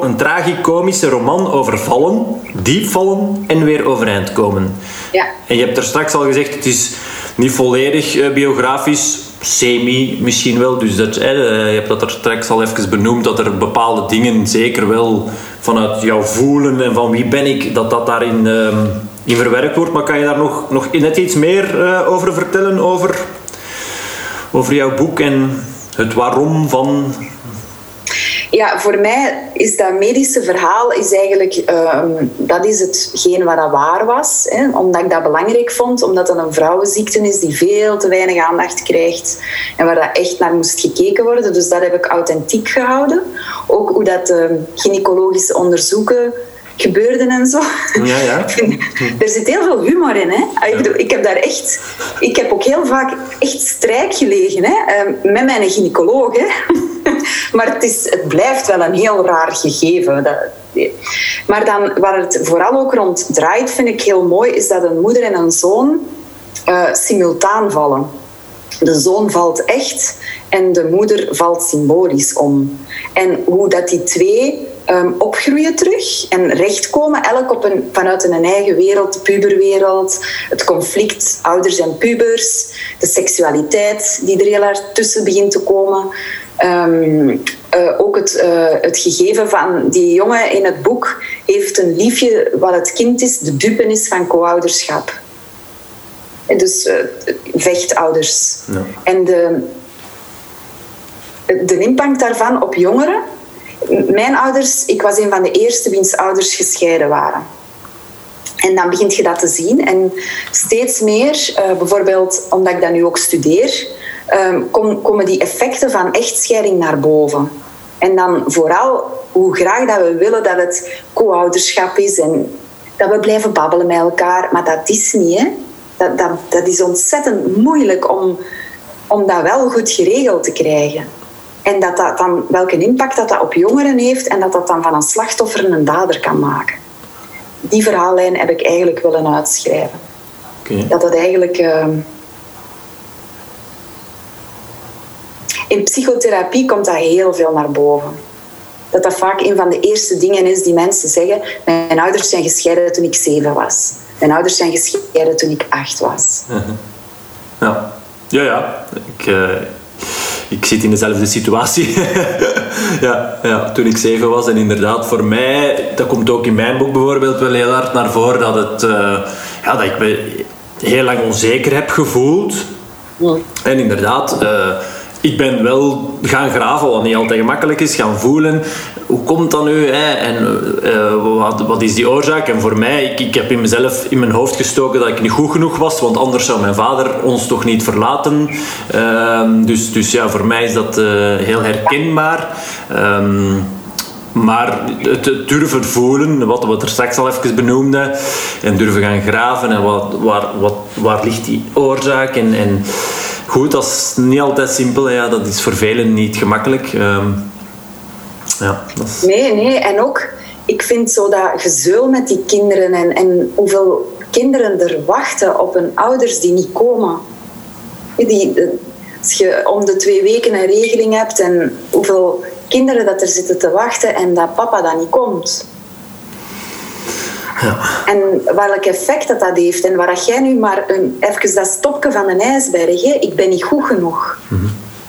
een tragicomische roman over vallen, diep vallen en weer overeind komen. Ja. En je hebt er straks al gezegd, het is niet volledig eh, biografisch, semi misschien wel. Dus dat, eh, je hebt dat er straks al even benoemd, dat er bepaalde dingen zeker wel vanuit jouw voelen en van wie ben ik, dat dat daarin ehm, in verwerkt wordt. Maar kan je daar nog, nog net iets meer eh, over vertellen, over, over jouw boek en het waarom van... Ja, voor mij is dat medische verhaal is eigenlijk, ehm, dat is hetgeen wat dat waar was. Hè, omdat ik dat belangrijk vond, omdat het een vrouwenziekte is die veel te weinig aandacht krijgt en waar dat echt naar moest gekeken worden. Dus dat heb ik authentiek gehouden. Ook hoe dat ehm, gynaecologische onderzoeken gebeurden en zo. Ja, ja. [laughs] Ik er zit heel veel humor in. Hè? Ik, bedoel, ik heb daar echt... Ik heb ook heel vaak echt strijk gelegen hè? eh, met mijn gynaecoloog. Hè? [laughs] maar het, is, het blijft wel een heel raar gegeven. Dat, maar dan, waar het vooral ook rond draait, vind ik heel mooi, is dat een moeder en een zoon eh, simultaan vallen. De zoon valt echt en de moeder valt symbolisch om. En hoe dat die twee ehm, opgroeien terug en rechtkomen, elk op een, vanuit een eigen wereld, de puberwereld, het conflict ouders en pubers, de seksualiteit die er heel tussen begint te komen. Ehm, eh, ook het, eh, het gegeven van die jongen in het boek heeft een liefje wat het kind is, de dupe is van co-ouderschap. Dus eh, vechtouders. Ja. En de, de impact daarvan op jongeren. Mijn ouders, ik was een van de eerste wiens ouders gescheiden waren. En dan begint je dat te zien. En steeds meer, eh, bijvoorbeeld omdat ik dat nu ook studeer, ehm, kom- komen die effecten van echtscheiding naar boven. En dan vooral hoe graag dat we willen dat het co-ouderschap is en dat we blijven babbelen met elkaar. Maar dat is niet, hè. Dat, dat, dat is ontzettend moeilijk om, om dat wel goed geregeld te krijgen. En dat dat dan, welke impact dat, dat op jongeren heeft en dat dat dan van een slachtoffer een dader kan maken. Die verhaallijn heb ik eigenlijk willen uitschrijven. Dat dat eigenlijk... ehm, In psychotherapie komt dat heel veel naar boven. Dat dat vaak een van de eerste dingen is die mensen zeggen. Mijn ouders zijn gescheiden toen ik zeven was. Mijn ouders zijn gescheiden toen ik acht was. Ja, ja, ja. Ik, eh, ik zit in dezelfde situatie. [laughs] ja, ja, toen ik zeven was. En inderdaad, voor mij, dat komt ook in mijn boek bijvoorbeeld wel heel hard naar voren, dat, het, eh, ja, dat ik me heel lang onzeker heb gevoeld. En inderdaad, uh, ik ben wel gaan graven, wat niet altijd gemakkelijk is, gaan voelen. Hoe komt dat nu? Hè? En uh, wat, wat, is die oorzaak? En voor mij, ik, ik heb in mezelf in mijn hoofd gestoken dat ik niet goed genoeg was, want anders zou mijn vader ons toch niet verlaten. Uh, dus, dus ja, voor mij is dat uh, heel herkenbaar. Um, maar het, durven voelen, wat we er straks al even benoemden, en durven gaan graven en wat, waar, wat, waar ligt die oorzaak en, en goed, dat is niet altijd simpel. Ja, dat is voor velen niet gemakkelijk. Um, ja, dat. Nee, nee. En ook, ik vind zo dat gezeul met die kinderen en, en hoeveel kinderen er wachten op hun ouders die niet komen. Die, als je om de twee weken een regeling hebt en hoeveel kinderen dat er zitten te wachten en dat papa dan niet komt. Ja. En welk effect dat, dat heeft. En waar jij nu maar een, even dat stopje van een ijsberg, hè, ik ben niet goed genoeg. Mhm.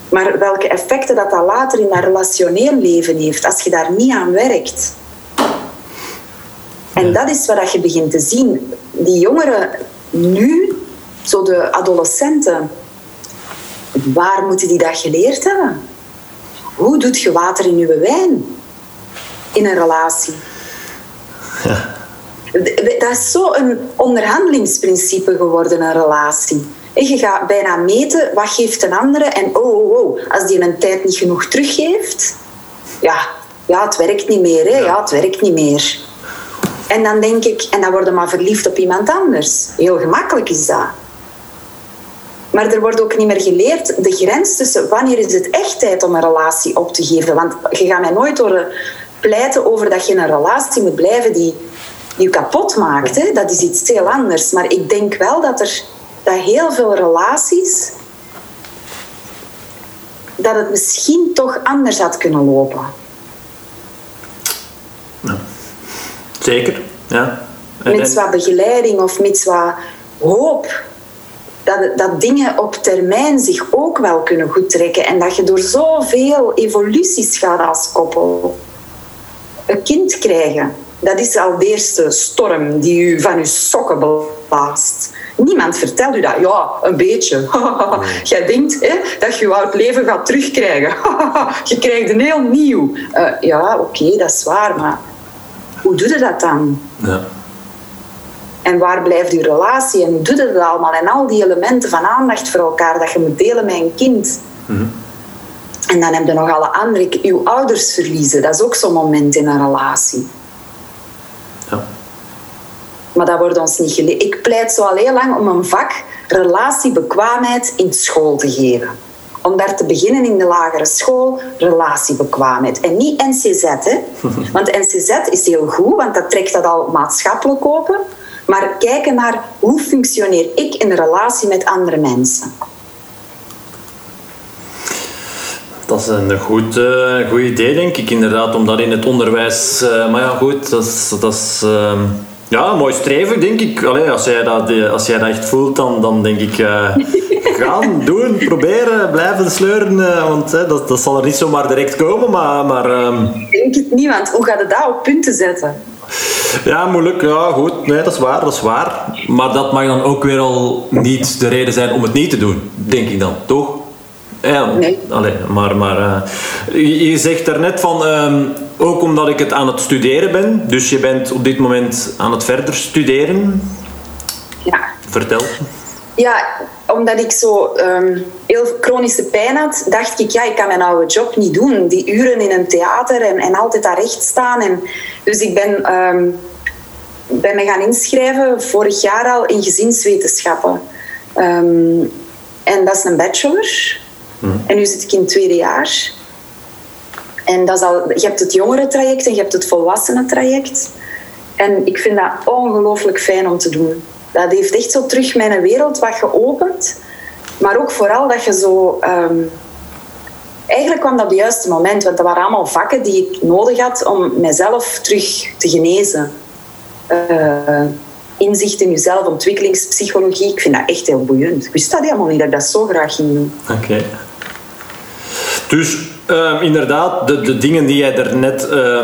Maar welke effecten dat, dat later in dat relationeel leven heeft, als je daar niet aan werkt. En dat is wat je begint te zien. Die jongeren nu, zo de adolescenten, waar moeten die dat geleerd hebben? Hoe doet je water in je wijn? In een relatie. Ja. Dat is zo'n onderhandelingsprincipe geworden, een relatie. Je gaat bijna meten wat geeft een andere en oh, oh, oh, als die een tijd niet genoeg teruggeeft, ja, ja het werkt niet meer, hè? ja, het werkt niet meer. En dan denk ik, en dan worden maar verliefd op iemand anders. Heel gemakkelijk is dat. Maar er wordt ook niet meer geleerd de grens tussen wanneer is het echt tijd om een relatie op te geven. Want je gaat mij nooit horen pleiten over dat je in een relatie moet blijven die je kapot maakt. Hè? Dat is iets heel anders. Maar ik denk wel dat er dat heel veel relaties dat het misschien toch anders had kunnen lopen. Zeker, ja. En, met wat begeleiding of met wat hoop. Dat, dat dingen op termijn zich ook wel kunnen goed trekken. En dat je door zoveel evoluties gaat als koppel. Een kind krijgen dat is al de eerste storm die u van uw sokken blaast. Niemand vertelt u dat. Ja, een beetje. [laughs] Jij denkt hè, dat je je oud leven gaat terugkrijgen. [laughs] je krijgt een heel nieuw. Uh, ja, oké, dat is waar, maar hoe doe je dat dan? Ja. En waar blijft uw relatie en hoe doe je dat allemaal? En al die elementen van aandacht voor elkaar dat je moet delen met een kind. Mhm. En dan heb je nog alle andere, uw ouders verliezen. Dat is ook zo'n moment in een relatie. Maar dat wordt ons niet geleerd. Ik pleit zo al heel lang om een vak relatiebekwaamheid in school te geven. Om daar te beginnen in de lagere school, relatiebekwaamheid. En niet NCZ, hè. [laughs] Want NCZ is heel goed, want dat trekt dat al maatschappelijk open. Maar kijken naar hoe functioneer ik in relatie met andere mensen. Dat is een goed, uh, goed idee, denk ik, inderdaad, om dat in het onderwijs... Uh, maar ja, goed, dat is... Dat is uh, ja, mooi streven, denk ik. Allee, als, jij dat, eh, als jij dat echt voelt, dan, dan denk ik... [laughs] gaan, doen, proberen, blijven sleuren. want dat, dat zal er niet zomaar direct komen, maar... maar ehm, Ik denk het niet, want hoe gaat het daar op punten zetten? Ja, moeilijk. Ja, goed. Nee, dat is waar, dat is waar. Maar dat mag dan ook weer al niet de reden zijn om het niet te doen, denk ik dan, toch? Ja, nee. Allee, maar, maar uh, je zegt daarnet van, um, ook omdat ik het aan het studeren ben, dus je bent op dit moment aan het verder studeren. Ja. Vertel. Ja, omdat ik zo um, heel chronische pijn had, dacht ik, ja, ik kan mijn oude job niet doen. Die uren in een theater en, en altijd daar recht staan. En, dus ik ben, um, ben me gaan inschrijven vorig jaar al in gezinswetenschappen. En dat is een bachelor. Mhm. En nu zit ik in het tweede jaar. En dat is al, je hebt het jongerentraject en je hebt het volwassenentraject. En ik vind dat ongelooflijk fijn om te doen. Dat heeft echt zo terug mijn wereld wat geopend. Maar ook vooral dat je zo... Um, eigenlijk kwam dat op het juiste moment. Want dat waren allemaal vakken die ik nodig had om mezelf terug te genezen. Uh, inzicht in jezelf, ontwikkelingspsychologie. Ik vind dat echt heel boeiend. Ik wist dat helemaal niet, dat ik dat zo graag ging doen. Oké. Dus uh, inderdaad, de, de dingen die jij er net uh,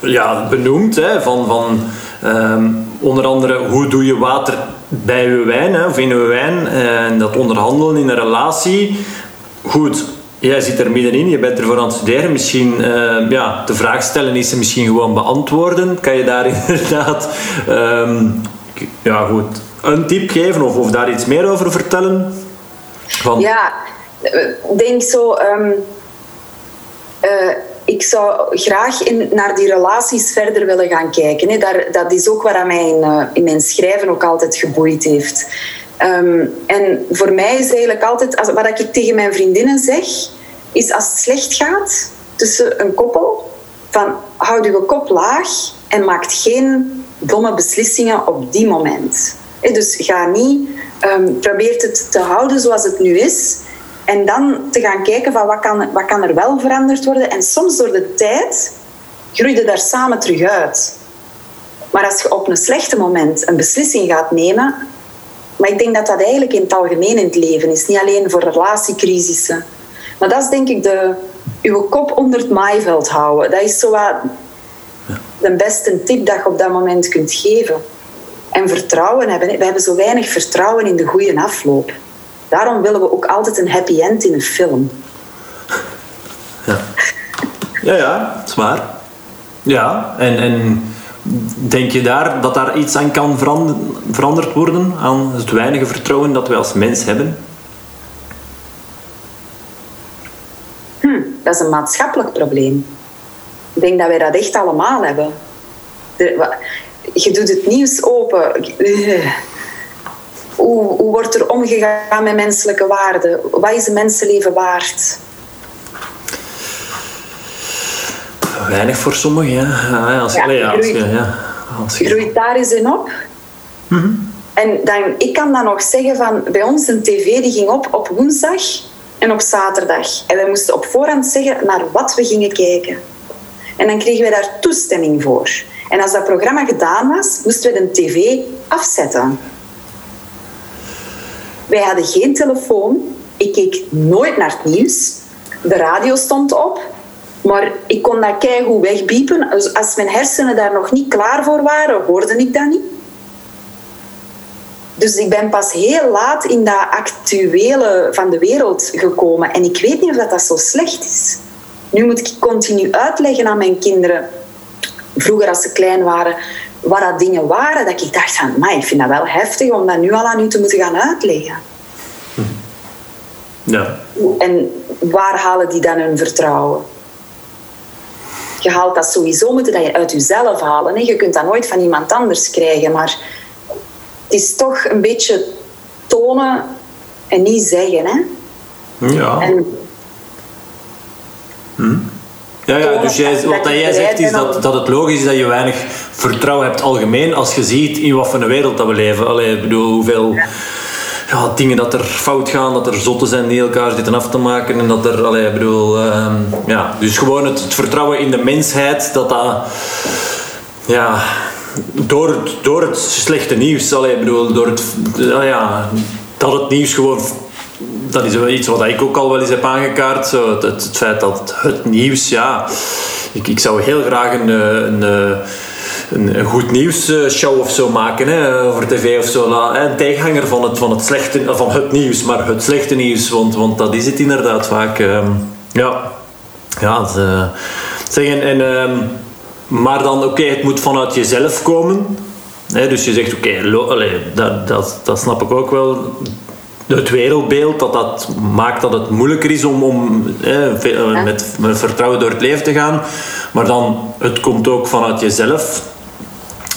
ja, benoemt, hè, van, van um, onder andere hoe doe je water bij uw wijn of in uw wijn en dat onderhandelen in een relatie, goed, jij zit er middenin, je bent ervoor aan het studeren. Misschien uh, ja, de vraag stellen is ze misschien gewoon beantwoorden. Kan je daar [laughs] inderdaad um, ja, goed, een tip geven of, of daar iets meer over vertellen? Van... Ja, denk zo. Um, uh, ik zou graag in, naar die relaties verder willen gaan kijken. Daar, dat is ook wat mij in, uh, in mijn schrijven ook altijd geboeid heeft. Um, en voor mij is eigenlijk altijd, wat ik tegen mijn vriendinnen zeg, is als het slecht gaat tussen een koppel, van houd je kop laag en maak geen domme beslissingen op die moment. dus ga niet, um, probeer het te houden zoals het nu is. En dan te gaan kijken van wat kan, wat kan er wel veranderd worden. En soms door de tijd groeide daar samen terug uit. Maar als je op een slechte moment een beslissing gaat nemen, maar ik denk dat dat eigenlijk in het algemeen in het leven is, niet alleen voor relatiecrisissen. Maar dat is denk ik de, uw kop onder het maaiveld houden. Dat is zo wat de beste tip dat je op dat moment kunt geven. En vertrouwen hebben. We hebben zo weinig vertrouwen in de goede afloop. Daarom willen we ook altijd een happy end in een film. Ja, ja, ja zwaar. Ja, en, en denk je daar dat daar iets aan kan veranderd worden? Aan het weinige vertrouwen dat wij als mens hebben? Hm, dat is een maatschappelijk probleem. Ik denk dat wij dat echt allemaal hebben. je doet het nieuws open. Hoe, hoe wordt er omgegaan met menselijke waarden? Wat is een mensenleven waard? Weinig voor sommigen, ja. ja als, ja, ja, als, ja, als je... Groeit daar eens in op. Mm En dan, ik kan dan nog zeggen van... Bij ons een tv die ging op op woensdag en op zaterdag. En wij moesten op voorhand zeggen naar wat we gingen kijken. En dan kregen we daar toestemming voor. En als dat programma gedaan was, moesten we de tv afzetten. Wij hadden geen telefoon. Ik keek nooit naar het nieuws. De radio stond op. Maar ik kon dat keigoed wegbiepen. Dus als mijn hersenen daar nog niet klaar voor waren, hoorde ik dat niet. Dus ik ben pas heel laat in dat actuele van de wereld gekomen. En ik weet niet of dat, dat zo slecht is. Nu moet ik continu uitleggen aan mijn kinderen, vroeger als ze klein waren, wat dat dingen waren, dat ik dacht van, maar ik vind dat wel heftig om dat nu al aan u te moeten gaan uitleggen. Ja. En waar halen die dan hun vertrouwen? Je haalt dat sowieso, moeten dat je uit jezelf halen. Hè? Je kunt dat nooit van iemand anders krijgen, maar het is toch een beetje tonen en niet zeggen. Hè? Ja. En, hm? Ja, ja, dus jij, wat jij zegt is dat, dat het logisch is dat je weinig vertrouwen hebt algemeen als je ziet in wat voor een wereld dat we leven. Allee, ik bedoel, hoeveel ja, dingen dat er fout gaan, dat er zotten zijn die elkaar zitten af te maken en dat er, allee, ik bedoel, uh, ja, dus gewoon het, het, vertrouwen in de mensheid, dat dat, ja, door het, door het slechte nieuws, allee, ik bedoel, door het, ja, dat het nieuws gewoon dat is iets wat ik ook al wel eens heb aangekaart. Zo, het, het, feit dat het nieuws, ja. Ik, ik zou heel graag een, eh, een, een, goed nieuwsshow of zo maken hè, over tv of zo. Een tegenhanger van het, van, het slechte, van het nieuws, maar het slechte nieuws. Want, want dat is het inderdaad vaak. Ehm, ja, ja het, zeggen. En, ehm, maar dan, oké, het moet vanuit jezelf komen. dus je zegt, oké, dat, dat, dat snap ik ook wel het wereldbeeld, dat dat maakt dat het moeilijker is om, om eh, met, met vertrouwen door het leven te gaan. Maar dan, het komt ook vanuit jezelf.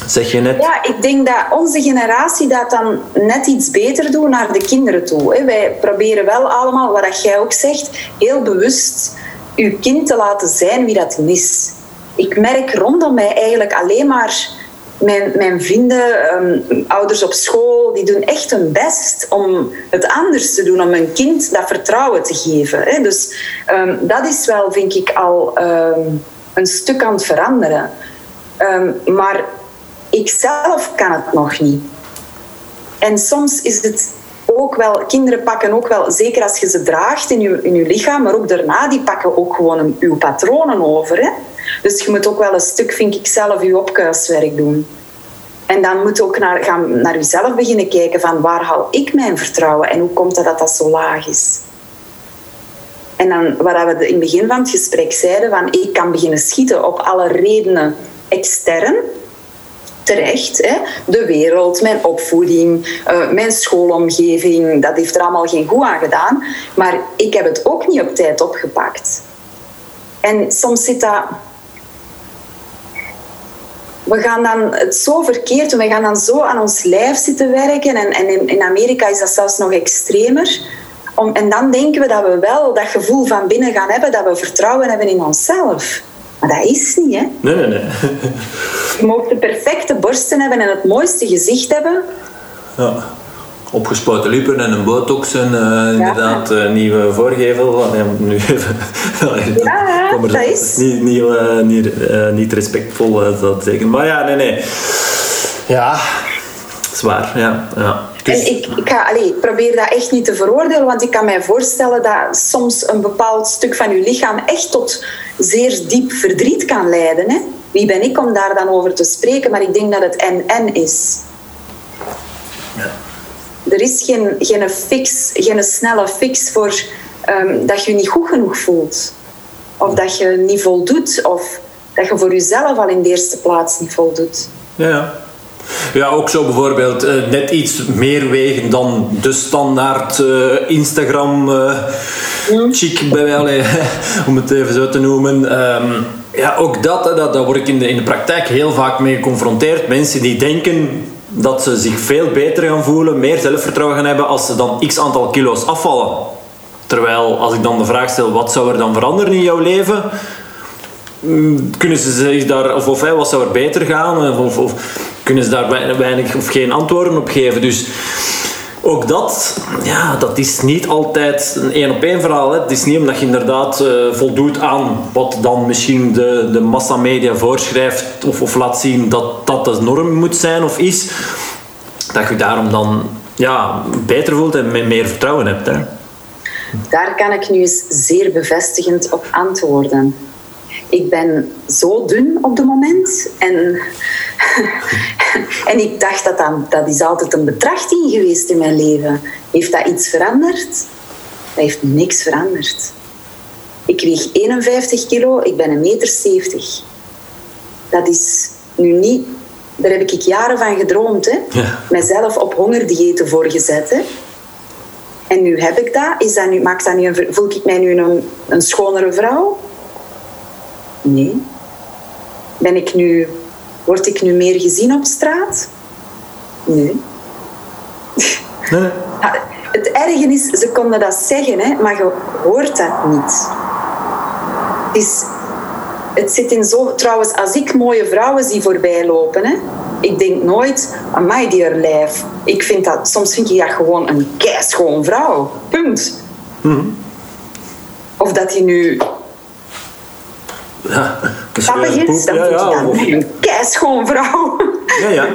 Zeg je net? Ja, ik denk dat onze generatie dat dan net iets beter doet naar de kinderen toe. Wij proberen wel allemaal, wat jij ook zegt, heel bewust uw kind te laten zijn wie dat is. Ik merk rondom mij eigenlijk alleen maar mijn, mijn vrienden, ehm, ouders op school, die doen echt hun best om het anders te doen, om hun kind dat vertrouwen te geven. Hè. Dus ehm, dat is wel, vind ik, al ehm, een stuk aan het veranderen. maar ik zelf kan het nog niet. En soms is het ook wel, kinderen pakken ook wel, zeker als je ze draagt in je, in je lichaam, maar ook daarna, die pakken ook gewoon uw patronen over. Hè? Dus je moet ook wel een stuk, vind ik zelf, je opkuiswerk doen. En dan moet je ook naar, gaan naar jezelf beginnen kijken van waar haal ik mijn vertrouwen en hoe komt het dat dat zo laag is. En dan, waar we in het begin van het gesprek zeiden, van ik kan beginnen schieten op alle redenen extern, terecht. Hè? De wereld, mijn opvoeding, uh, mijn schoolomgeving, dat heeft er allemaal geen goed aan gedaan. Maar ik heb het ook niet op tijd opgepakt. En soms zit dat we gaan dan het zo verkeerd doen. We gaan dan zo aan ons lijf zitten werken. En, en in, in, Amerika is dat zelfs nog extremer. Om, en dan denken we dat we wel dat gevoel van binnen gaan hebben, dat we vertrouwen hebben in onszelf. Maar dat is niet, hè? Nee, nee, nee. Je mag de perfecte borsten hebben en het mooiste gezicht hebben. Ja opgespoten lippen en een botox en uh, inderdaad uh, nieuwe voorgevel. [laughs] Ja, nu even. ja, dat, dat is. Niet, niet, uh, niet, niet respectvol, dat zeggen. Maar ja, nee, nee. Ja, zwaar, ja. ja. Dus... En ik, ik ga, allez, probeer dat echt niet te veroordelen, want ik kan mij voorstellen dat soms een bepaald stuk van je lichaam echt tot zeer diep verdriet kan leiden. Hè? Wie ben ik om daar dan over te spreken? Maar ik denk dat het en-en is. Ja er is geen, geen, fix, geen snelle fix voor um, dat je je niet goed genoeg voelt. Of dat je niet voldoet. Of dat je voor jezelf al in de eerste plaats niet voldoet. Ja, ja, ook zo bijvoorbeeld uh, net iets meer wegen dan de standaard uh, Instagram uh, mm. chic, bij, allee, [laughs] om het even zo te noemen. Um, ja, ook dat, dat, daar word ik in de, in de praktijk heel vaak mee geconfronteerd. Mensen die denken dat ze zich veel beter gaan voelen, meer zelfvertrouwen gaan hebben als ze dan x aantal kilo's afvallen. Terwijl als ik dan de vraag stel, wat zou er dan veranderen in jouw leven? Mm, kunnen ze zich daar, of, of wat zou er beter gaan? Of, of kunnen ze daar weinig of geen antwoorden op geven? Dus ook dat, ja, dat is niet altijd een één op één verhaal. Hè. Het is niet omdat je inderdaad uh, voldoet aan wat dan misschien de, de massamedia voorschrijft of, of laat zien dat dat de norm moet zijn of is, dat je daarom dan ja, beter voelt en meer vertrouwen hebt. Hè. Daar kan ik nu eens zeer bevestigend op antwoorden. Ik ben zo dun op het moment en [laughs] en ik dacht dat, dat dat is altijd een betrachting geweest in mijn leven. Heeft dat iets veranderd? Dat heeft niks veranderd. Ik weeg 51 kilo, ik ben een meter 70. Dat is nu niet... Daar heb ik jaren van gedroomd. Hè? Ja. Mijzelf op hongerdiëten voorgezet. Hè? En nu heb ik dat. Is dat nu, maakt dat nu een, voel ik mij nu een, een schonere vrouw? Nee. Ben ik nu Word ik nu meer gezien op straat? Nee. nee. [laughs] Het erge is, ze konden dat zeggen, hè, maar je hoort dat niet. Het, is, het zit in zo... Trouwens, als ik mooie vrouwen zie voorbij lopen, hè, ik denk nooit, amai, die er lijf. Ik vind dat, soms vind je dat gewoon een keischoon vrouw. Punt. Mm Of dat hij nu ja, is, dan ja, ja, een keischoon vrouw. Ja, ja.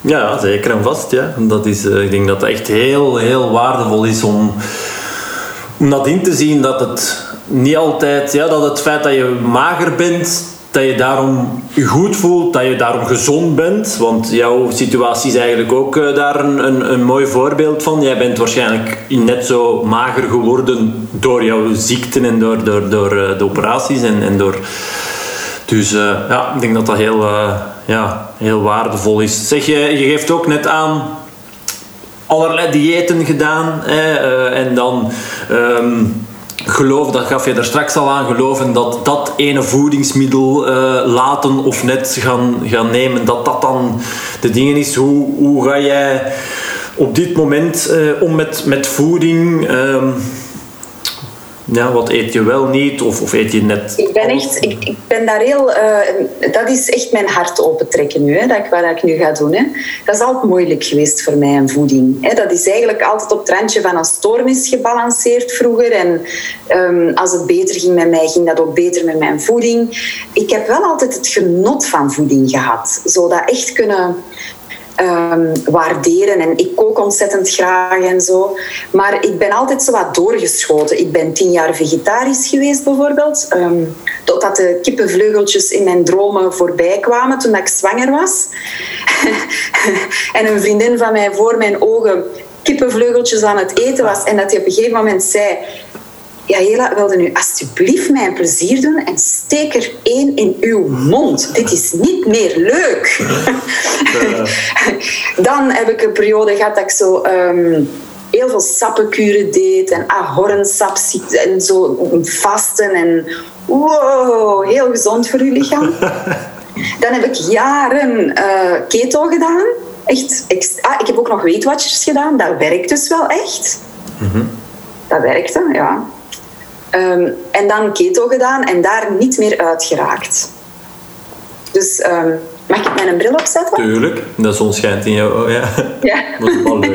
Ja, zeker en vast. Ja. Dat is, uh, ik denk dat het echt heel, heel waardevol is om, om dat in te zien dat het niet altijd, ja, dat het feit dat je mager bent, dat je daarom goed voelt, dat je daarom gezond bent. Want jouw situatie is eigenlijk ook uh, daar een, een, een, mooi voorbeeld van. Jij bent waarschijnlijk net zo mager geworden door jouw ziekten en door, door, door uh, de operaties en, en door... Dus uh, ja, ik denk dat dat heel, ja, heel waardevol is. Zeg, je, je geeft ook net aan allerlei diëten gedaan hè, en dan... Um, geloof, dat gaf je er straks al aan, geloven dat dat ene voedingsmiddel uh, laten of net gaan, gaan nemen, dat dat dan de dingen is. Hoe, hoe ga jij op dit moment uh, om met, met voeding? Uh, ja, wat eet je wel niet of, of eet je net? Ik ben echt, ik, ik ben daar heel, uh, dat is echt mijn hart opentrekken nu, hè, dat ik, wat ik nu ga doen. Hè. Dat is altijd moeilijk geweest voor mij, een voeding. Hè. Dat is eigenlijk altijd op het randje van een storm gebalanceerd vroeger. En um, als het beter ging met mij, ging dat ook beter met mijn voeding. Ik heb wel altijd het genot van voeding gehad. Zo dat echt kunnen ehm, waarderen. En ik kook ontzettend graag en zo. Maar ik ben altijd zo wat doorgeschoten. Ik ben tien jaar vegetarisch geweest bijvoorbeeld. Um, totdat de kippenvleugeltjes in mijn dromen voorbij kwamen toen ik zwanger was. [laughs] en een vriendin van mij voor mijn ogen kippenvleugeltjes aan het eten was. En dat hij op een gegeven moment zei... Ja, Hela, wilde nu alsjeblieft mij een plezier doen en steek er één in uw mond. Dit is niet meer leuk. [laughs] Dan heb ik een periode gehad dat ik zo... Um, heel veel sappenkuren deed en ahornsap en zo vasten en wow, heel gezond voor uw lichaam. [laughs] Dan heb ik jaren uh, keto gedaan. Echt, ah, ik heb ook nog Weight Watchers gedaan. Dat werkt dus wel echt. Mm Dat werkte, ja. Um, en dan keto gedaan en daar niet meer uitgeraakt. Dus um, mag ik mijn bril opzetten? Tuurlijk, de zon schijnt in jou. Oh, ja. [laughs] ja. Dat is wel leuk.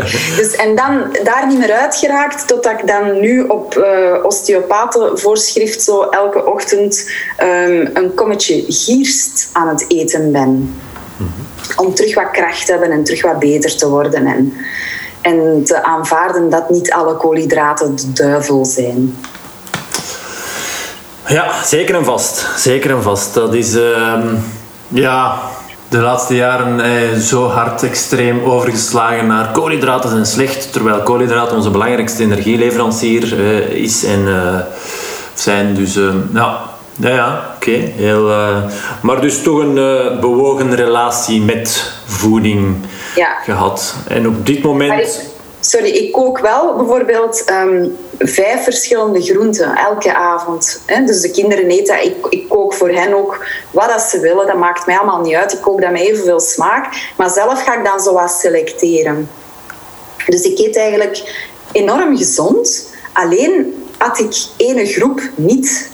[laughs] dus, en dan daar niet meer uitgeraakt totdat ik dan nu op uh, osteopatenvoorschrift zo elke ochtend um, een kommetje gierst aan het eten ben. Mm -hmm. Om terug wat kracht te hebben en terug wat beter te worden. En, en te aanvaarden dat niet alle koolhydraten de duivel zijn. Ja, zeker en vast. Zeker en vast. Dat is, uh, ja, de laatste jaren eh, zo hard extreem overgeslagen naar koolhydraten zijn slecht, terwijl koolhydraten onze belangrijkste energieleverancier uh, is en uh, zijn. Dus ehm, ja, ja, ja oké. Okay. Heel, uh, maar dus toch een bewogen relatie met voeding ja. gehad. En op dit moment sorry, ik kook wel bijvoorbeeld um, vijf verschillende groenten elke avond. Hè? Dus de kinderen eten Ik, ik kook voor hen ook wat dat ze willen. Dat maakt mij allemaal niet uit. Ik kook dat met evenveel smaak. Maar zelf ga ik dan zo wat selecteren. Dus ik eet eigenlijk enorm gezond. Alleen had ik ene groep niet.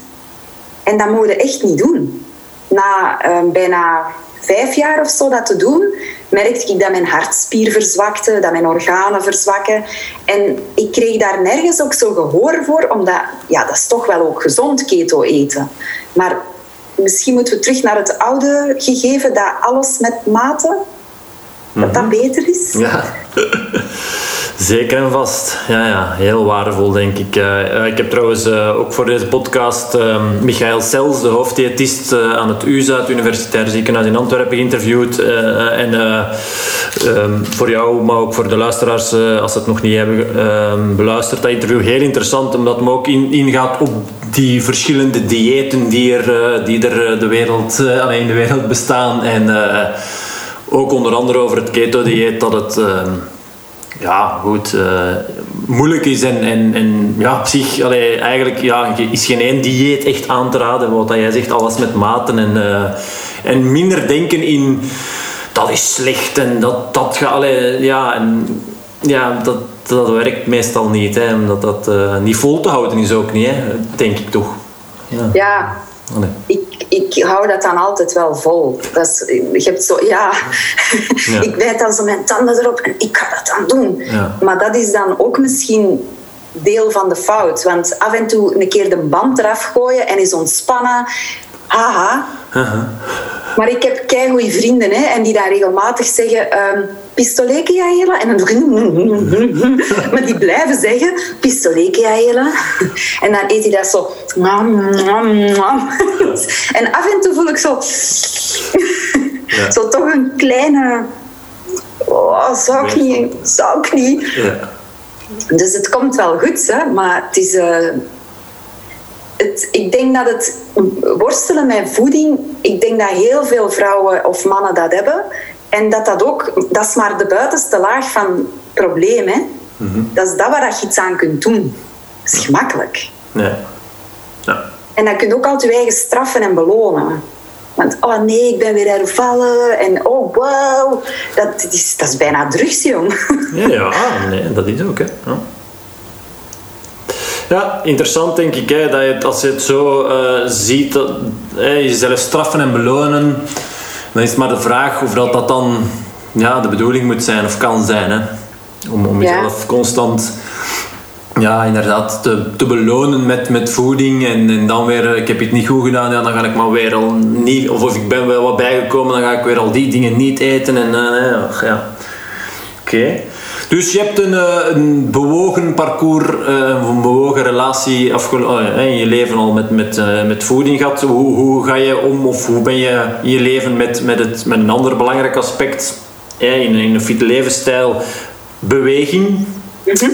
En dat moet je echt niet doen. Na um, bijna vijf jaar of zo dat te doen, merkte ik dat mijn hartspier verzwakte, dat mijn organen verzwakken. En ik kreeg daar nergens ook zo gehoor voor, omdat ja, dat is toch wel ook gezond keto eten. Maar misschien moeten we terug naar het oude gegeven dat alles met mate, dat dat mhm. beter is. Ja. [laughs] Zeker en vast. Ja, ja, heel waardevol, denk ik. Uh, ik heb trouwens uh, ook voor deze podcast uh, Michael Sels, de hoofddiëtist aan het UZA, het Universitair Ziekenhuis in Antwerpen, geïnterviewd. en um, voor jou, maar ook voor de luisteraars, als ze het nog niet hebben ehm, beluisterd, dat interview heel interessant, omdat het ook in, ingaat op die verschillende diëten die er, die er de wereld, alleen in de wereld bestaan. En ook onder andere over het keto-dieet, dat het ehm, ja, goed, uh, moeilijk is en, en, en ja, op zich eigenlijk ja, is geen één dieet echt aan te raden. Wat jij zegt, alles met maten en, uh, en minder denken in dat is slecht en dat, dat gaat, ja, en, ja, dat, dat werkt meestal niet. Hè, omdat dat uh, niet vol te houden is ook niet, hè, denk ik toch. Ja, ja ik, ik hou dat dan altijd wel vol. Dat is, je hebt zo, ja, [laughs] ik bijt dan zo mijn tanden erop en ik ga dat dan doen. Ja. Maar dat is dan ook misschien deel van de fout. Want af en toe een keer de band eraf gooien en is ontspannen. Haha. Maar ik heb keigoeie vrienden hè, en die daar regelmatig zeggen... Um, pistoleke Jaela? En dan. [laughs] Maar die blijven zeggen, pistoleke Jaela. En dan eet hij dat zo... [laughs] En af en toe voel ik zo... Zo toch een kleine... Oh, zou ik niet, zou ik niet. Ja. Dus het komt wel goed, hè, maar het is... Uh, het, ik denk dat het worstelen met voeding, ik denk dat heel veel vrouwen of mannen dat hebben. En dat dat ook, dat is maar de buitenste laag van het probleem. Hè? Mhm. Dat is dat waar je iets aan kunt doen. Dat is gemakkelijk. Ja. ja. En dan kun je ook altijd je eigen straffen en belonen. Want, oh nee, ik ben weer hervallen. En oh, wow. Dat, is, dat is bijna drugs, jong. Ja, ja nee, dat is ook, hè. Ja. Ja, interessant denk ik, hè, dat je, als je het zo uh, ziet, dat, jezelf straffen en belonen, dan is het maar de vraag of dat, dat dan ja, de bedoeling moet zijn of kan zijn. Hè? Om, om jezelf constant ja, inderdaad, te, te belonen met, met voeding en, en dan weer, ik heb het niet goed gedaan, ja, dan ga ik maar weer al niet, of, of ik ben wel wat bijgekomen, dan ga ik weer al die dingen niet eten en uh, ja. Oké. Dus je hebt een, eh, een bewogen parcours, uh, een bewogen relatie afgelopen in je leven al met, met, uh, met voeding gehad. Hoe, hoe ga je om of hoe ben je in je leven met, met, het, met een ander belangrijk aspect in, in een fitte levensstijl, beweging? Mm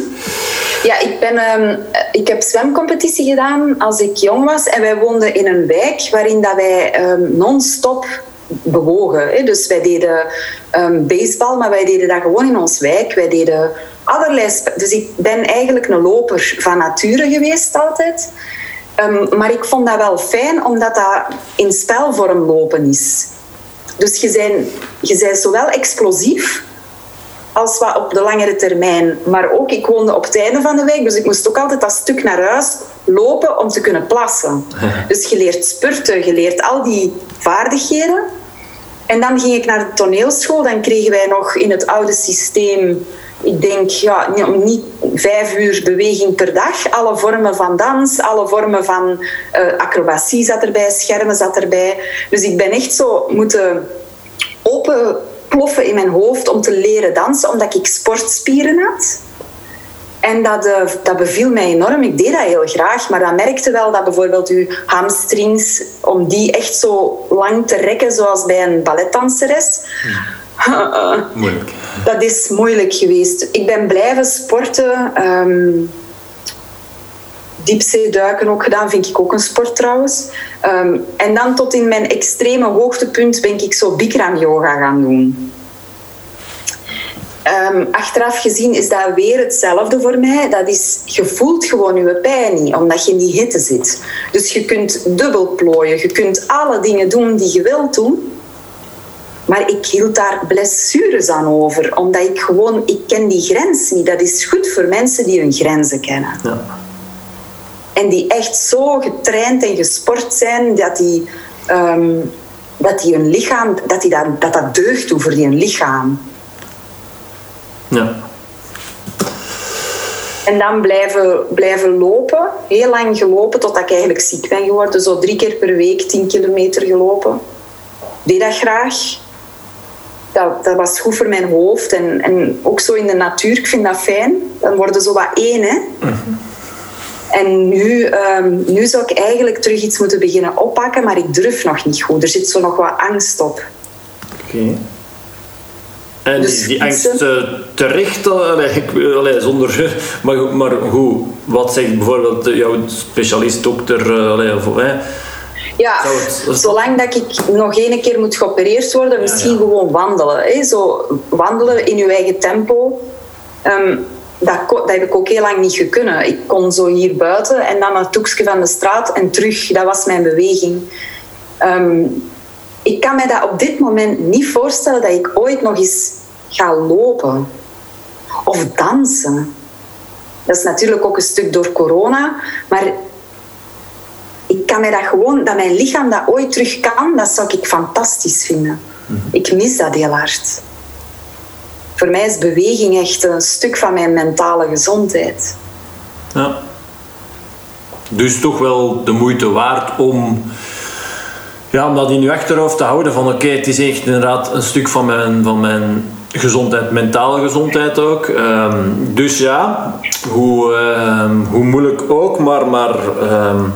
Ja, ik, ben, um, ik heb zwemcompetitie gedaan als ik jong was. En wij woonden in een wijk waarin dat wij um, non-stop bewogen. Hè. Dus wij deden um, baseball, maar wij deden dat gewoon in ons wijk. Wij deden allerlei... Dus ik ben eigenlijk een loper van nature geweest altijd. Um, maar ik vond dat wel fijn, omdat dat in spelvorm lopen is. Dus je bent, je bent zowel explosief als wat op de langere termijn. Maar ook, ik woonde op het einde van de week, dus ik moest ook altijd dat stuk naar huis lopen om te kunnen plassen. [laughs] Dus je leert spurten, je leert al die vaardigheden. En dan ging ik naar de toneelschool. Dan kregen wij nog in het oude systeem, ik denk, ja, niet vijf uur beweging per dag. Alle vormen van dans, alle vormen van uh, acrobatie zat erbij, schermen zat erbij. Dus ik ben echt zo moeten open ploffen in mijn hoofd om te leren dansen, omdat ik sportspieren had. En dat, uh, dat beviel mij enorm. Ik deed dat heel graag, maar dan merkte wel dat bijvoorbeeld uw hamstrings, om die echt zo lang te rekken zoals bij een balletdanseres, [laughs] moeilijk. Dat is moeilijk geweest. Ik ben blijven sporten. Um, diepzeeduiken ook gedaan, vind ik ook een sport trouwens. Um, en dan tot in mijn extreme hoogtepunt ben ik zo Bikram yoga gaan doen. Um, achteraf gezien is dat weer hetzelfde voor mij. Dat is, je voelt gewoon je pijn niet, omdat je in die hitte zit. Dus je kunt dubbel plooien. Je kunt alle dingen doen die je wilt doen. Maar ik hield daar blessures aan over, omdat ik gewoon, ik ken die grens niet. Dat is goed voor mensen die hun grenzen kennen. Ja. En die echt zo getraind en gesport zijn dat die, um, dat die hun lichaam, dat, die dat, dat dat deugt doen voor die lichaam. Ja. En dan blijven, blijven lopen. Heel lang gelopen totdat ik eigenlijk ziek ben geworden. Zo drie keer per week, tien kilometer gelopen. Deed dat graag. Dat, dat was goed voor mijn hoofd. En, en ook zo in de natuur, ik vind dat fijn. Dan worden zo wat één, hè. En nu, um, nu zou ik eigenlijk terug iets moeten beginnen oppakken, maar ik durf nog niet goed. Er zit zo nog wat angst op. Oké. Okay. En dus die angst uh, terecht, allee, ik, allee, zonder, [laughs] maar, maar hoe, wat zegt bijvoorbeeld jouw specialist, dokter, allee, of, hè? Ja, zolang dat ik nog één keer moet geopereerd worden, misschien ja, ja. gewoon wandelen. Hè? Zo wandelen in je eigen tempo. Um, dat, dat, heb ik ook heel lang niet gekunnen. Ik kon zo hier buiten en dan het hoekje van de straat en terug. Dat was mijn beweging. Um, ik kan me dat op dit moment niet voorstellen dat ik ooit nog eens ga lopen of dansen. Dat is natuurlijk ook een stuk door corona, maar ik kan me dat gewoon, dat mijn lichaam dat ooit terug kan, dat zou ik fantastisch vinden. Ik mis dat heel hard. Voor mij is beweging echt een stuk van mijn mentale gezondheid. Ja. Dus toch wel de moeite waard om ja, om dat in je achterhoofd te houden van oké, okay, het is echt inderdaad een stuk van mijn, van mijn gezondheid, mentale gezondheid ook. Um, dus ja, hoe, um, hoe moeilijk ook, maar, maar um,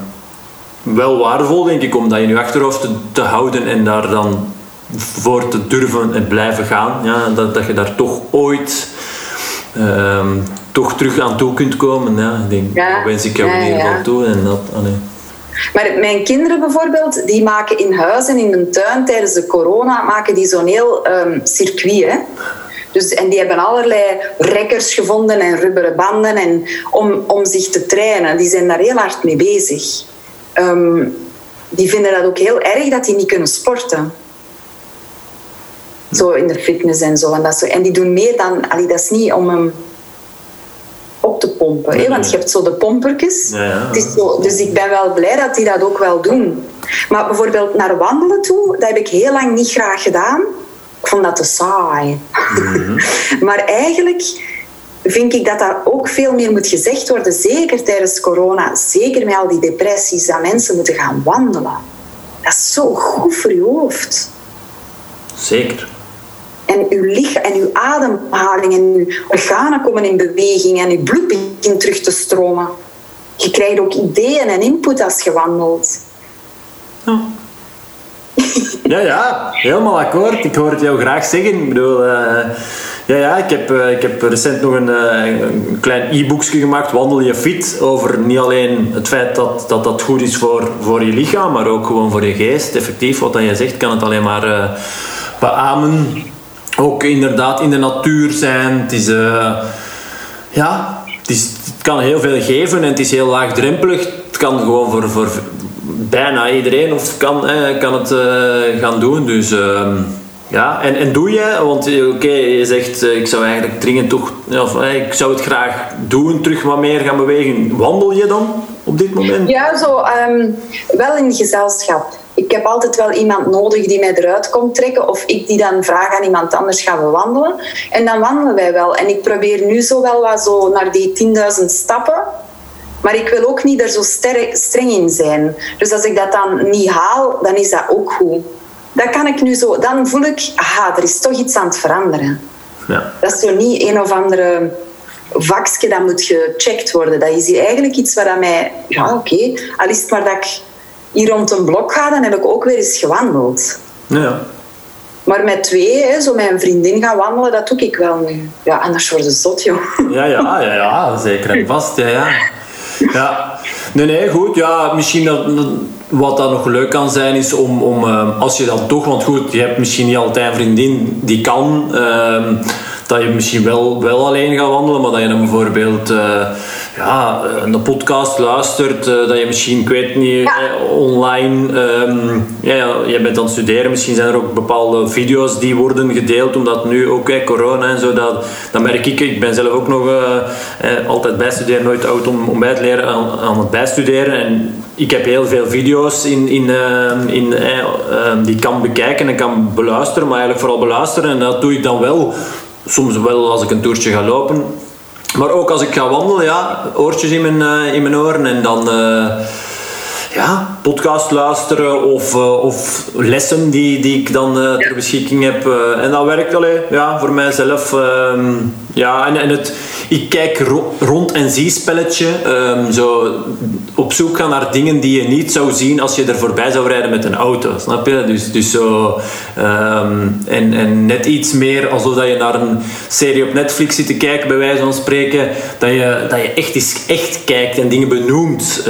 wel waardevol denk ik om dat in je achterhoofd te, te, houden en daar dan voor te durven en blijven gaan. Ja, dat, dat je daar toch ooit toch terug aan toe kunt komen. Ja, ik denk, ja. dat wens ik jou in ieder geval toe. En dat, allee. Maar mijn kinderen bijvoorbeeld, die maken in huis en in de tuin tijdens de corona maken die zo'n heel um, circuit. Hè? Dus, en die hebben allerlei rekkers gevonden en rubberen banden en, om, om zich te trainen. Die zijn daar heel hard mee bezig. Um, die vinden dat ook heel erg dat die niet kunnen sporten. Zo in de fitness en zo. En, dat zo. en die doen meer dan... Allee, dat is niet om hem Hè? Want je hebt zo de pompertjes. Ja, ja. Het is zo, dus ik ben wel blij dat die dat ook wel doen. Maar bijvoorbeeld naar wandelen toe, dat heb ik heel lang niet graag gedaan. Ik vond dat te saai. Mm -hmm. [laughs] maar eigenlijk vind ik dat daar ook veel meer moet gezegd worden. Zeker tijdens corona. Zeker met al die depressies. Dat mensen moeten gaan wandelen. Dat is zo goed voor je hoofd. Zeker. En uw lichaam en uw ademhaling en uw organen komen in beweging en uw bloed begint terug te stromen. Je krijgt ook ideeën en input als je wandelt. Ja. [laughs] Ja, ja, helemaal akkoord. Ik hoor het jou graag zeggen. Ik bedoel, uh, ja, ja, ik heb, uh, ik heb recent nog een, uh, een klein e-boekje gemaakt, Wandel je fit, over niet alleen het feit dat dat, dat goed is voor, voor je lichaam, maar ook gewoon voor je geest. Effectief, wat dat je zegt, kan het alleen maar beamen. Ook inderdaad in de natuur zijn. Het is, ja, het, is, kan heel veel geven en het is heel laagdrempelig. Het kan gewoon voor, voor bijna iedereen of kan, eh, kan het uh, gaan doen. Dus uh, ja, en, en doe je, want eh, oké, je zegt ik zou eigenlijk dringend toch, of ik zou het graag doen, terug wat meer gaan bewegen. Wandel je dan op dit moment? Ja, zo um, wel in gezelschap. Ik heb altijd wel iemand nodig die mij eruit komt trekken, of ik die dan vraag aan iemand anders gaan we wandelen. En dan wandelen wij wel. En ik probeer nu zo wel wat zo naar die 10.000 stappen maar ik wil ook niet er zo streng in zijn. Dus als ik dat dan niet haal, dan is dat ook goed. Dat kan ik nu zo. Dan voel ik, aha, er is toch iets aan het veranderen. Ja. Dat is zo niet een of andere vakje dat moet gecheckt worden. Dat is hier eigenlijk iets waar mij, ja oké, okay, al is het maar dat ik hier rond een blok ga, dan heb ik ook weer eens gewandeld. Ja. Maar met twee, hè, zo met een vriendin gaan wandelen, dat doe ik wel nu. Ja, anders worden ze zot, joh. Ja, ja, ja, ja zeker en vast. Ja, ja. Ja, nee, nee, goed. Ja, misschien dat, wat dan nog leuk kan zijn, is om, om uh, als je dat toch, want goed, je hebt misschien niet altijd een vriendin die kan. Uh, dat je misschien wel, wel alleen gaat wandelen, maar dat je dan bijvoorbeeld uh, ja, een podcast luistert, uh, dat je misschien, ik weet niet, ja. online, um, ja, je bent aan het studeren, misschien zijn er ook bepaalde video's die worden gedeeld, omdat nu ook corona en zo, dat, dat merk ik. Ik ben zelf ook nog uh, eh, altijd bijstuderen, nooit oud om, om bij te leren, aan, aan het bijstuderen. En ik heb heel veel video's in, in, uh, in, uh, die ik kan bekijken en kan beluisteren, maar eigenlijk vooral beluisteren. En dat doe ik dan wel soms wel als ik een toertje ga lopen. Maar ook als ik ga wandelen, ja, oortjes in mijn, uh, in mijn oren en dan uh, ja, podcast luisteren of, uh, of lessen die, die ik dan ter beschikking heb. en dat werkt alleen ja, voor mijzelf. Ehm, ja, en, en het, ik kijk ro rond en zie spelletje. Um, zo op zoek gaan naar dingen die je niet zou zien als je er voorbij zou rijden met een auto. Snap je? Dus, dus zo. Um, en, en net iets meer alsof dat je naar een serie op Netflix zit te kijken, bij wijze van spreken. Dat je, dat je echt eens echt kijkt en dingen benoemt.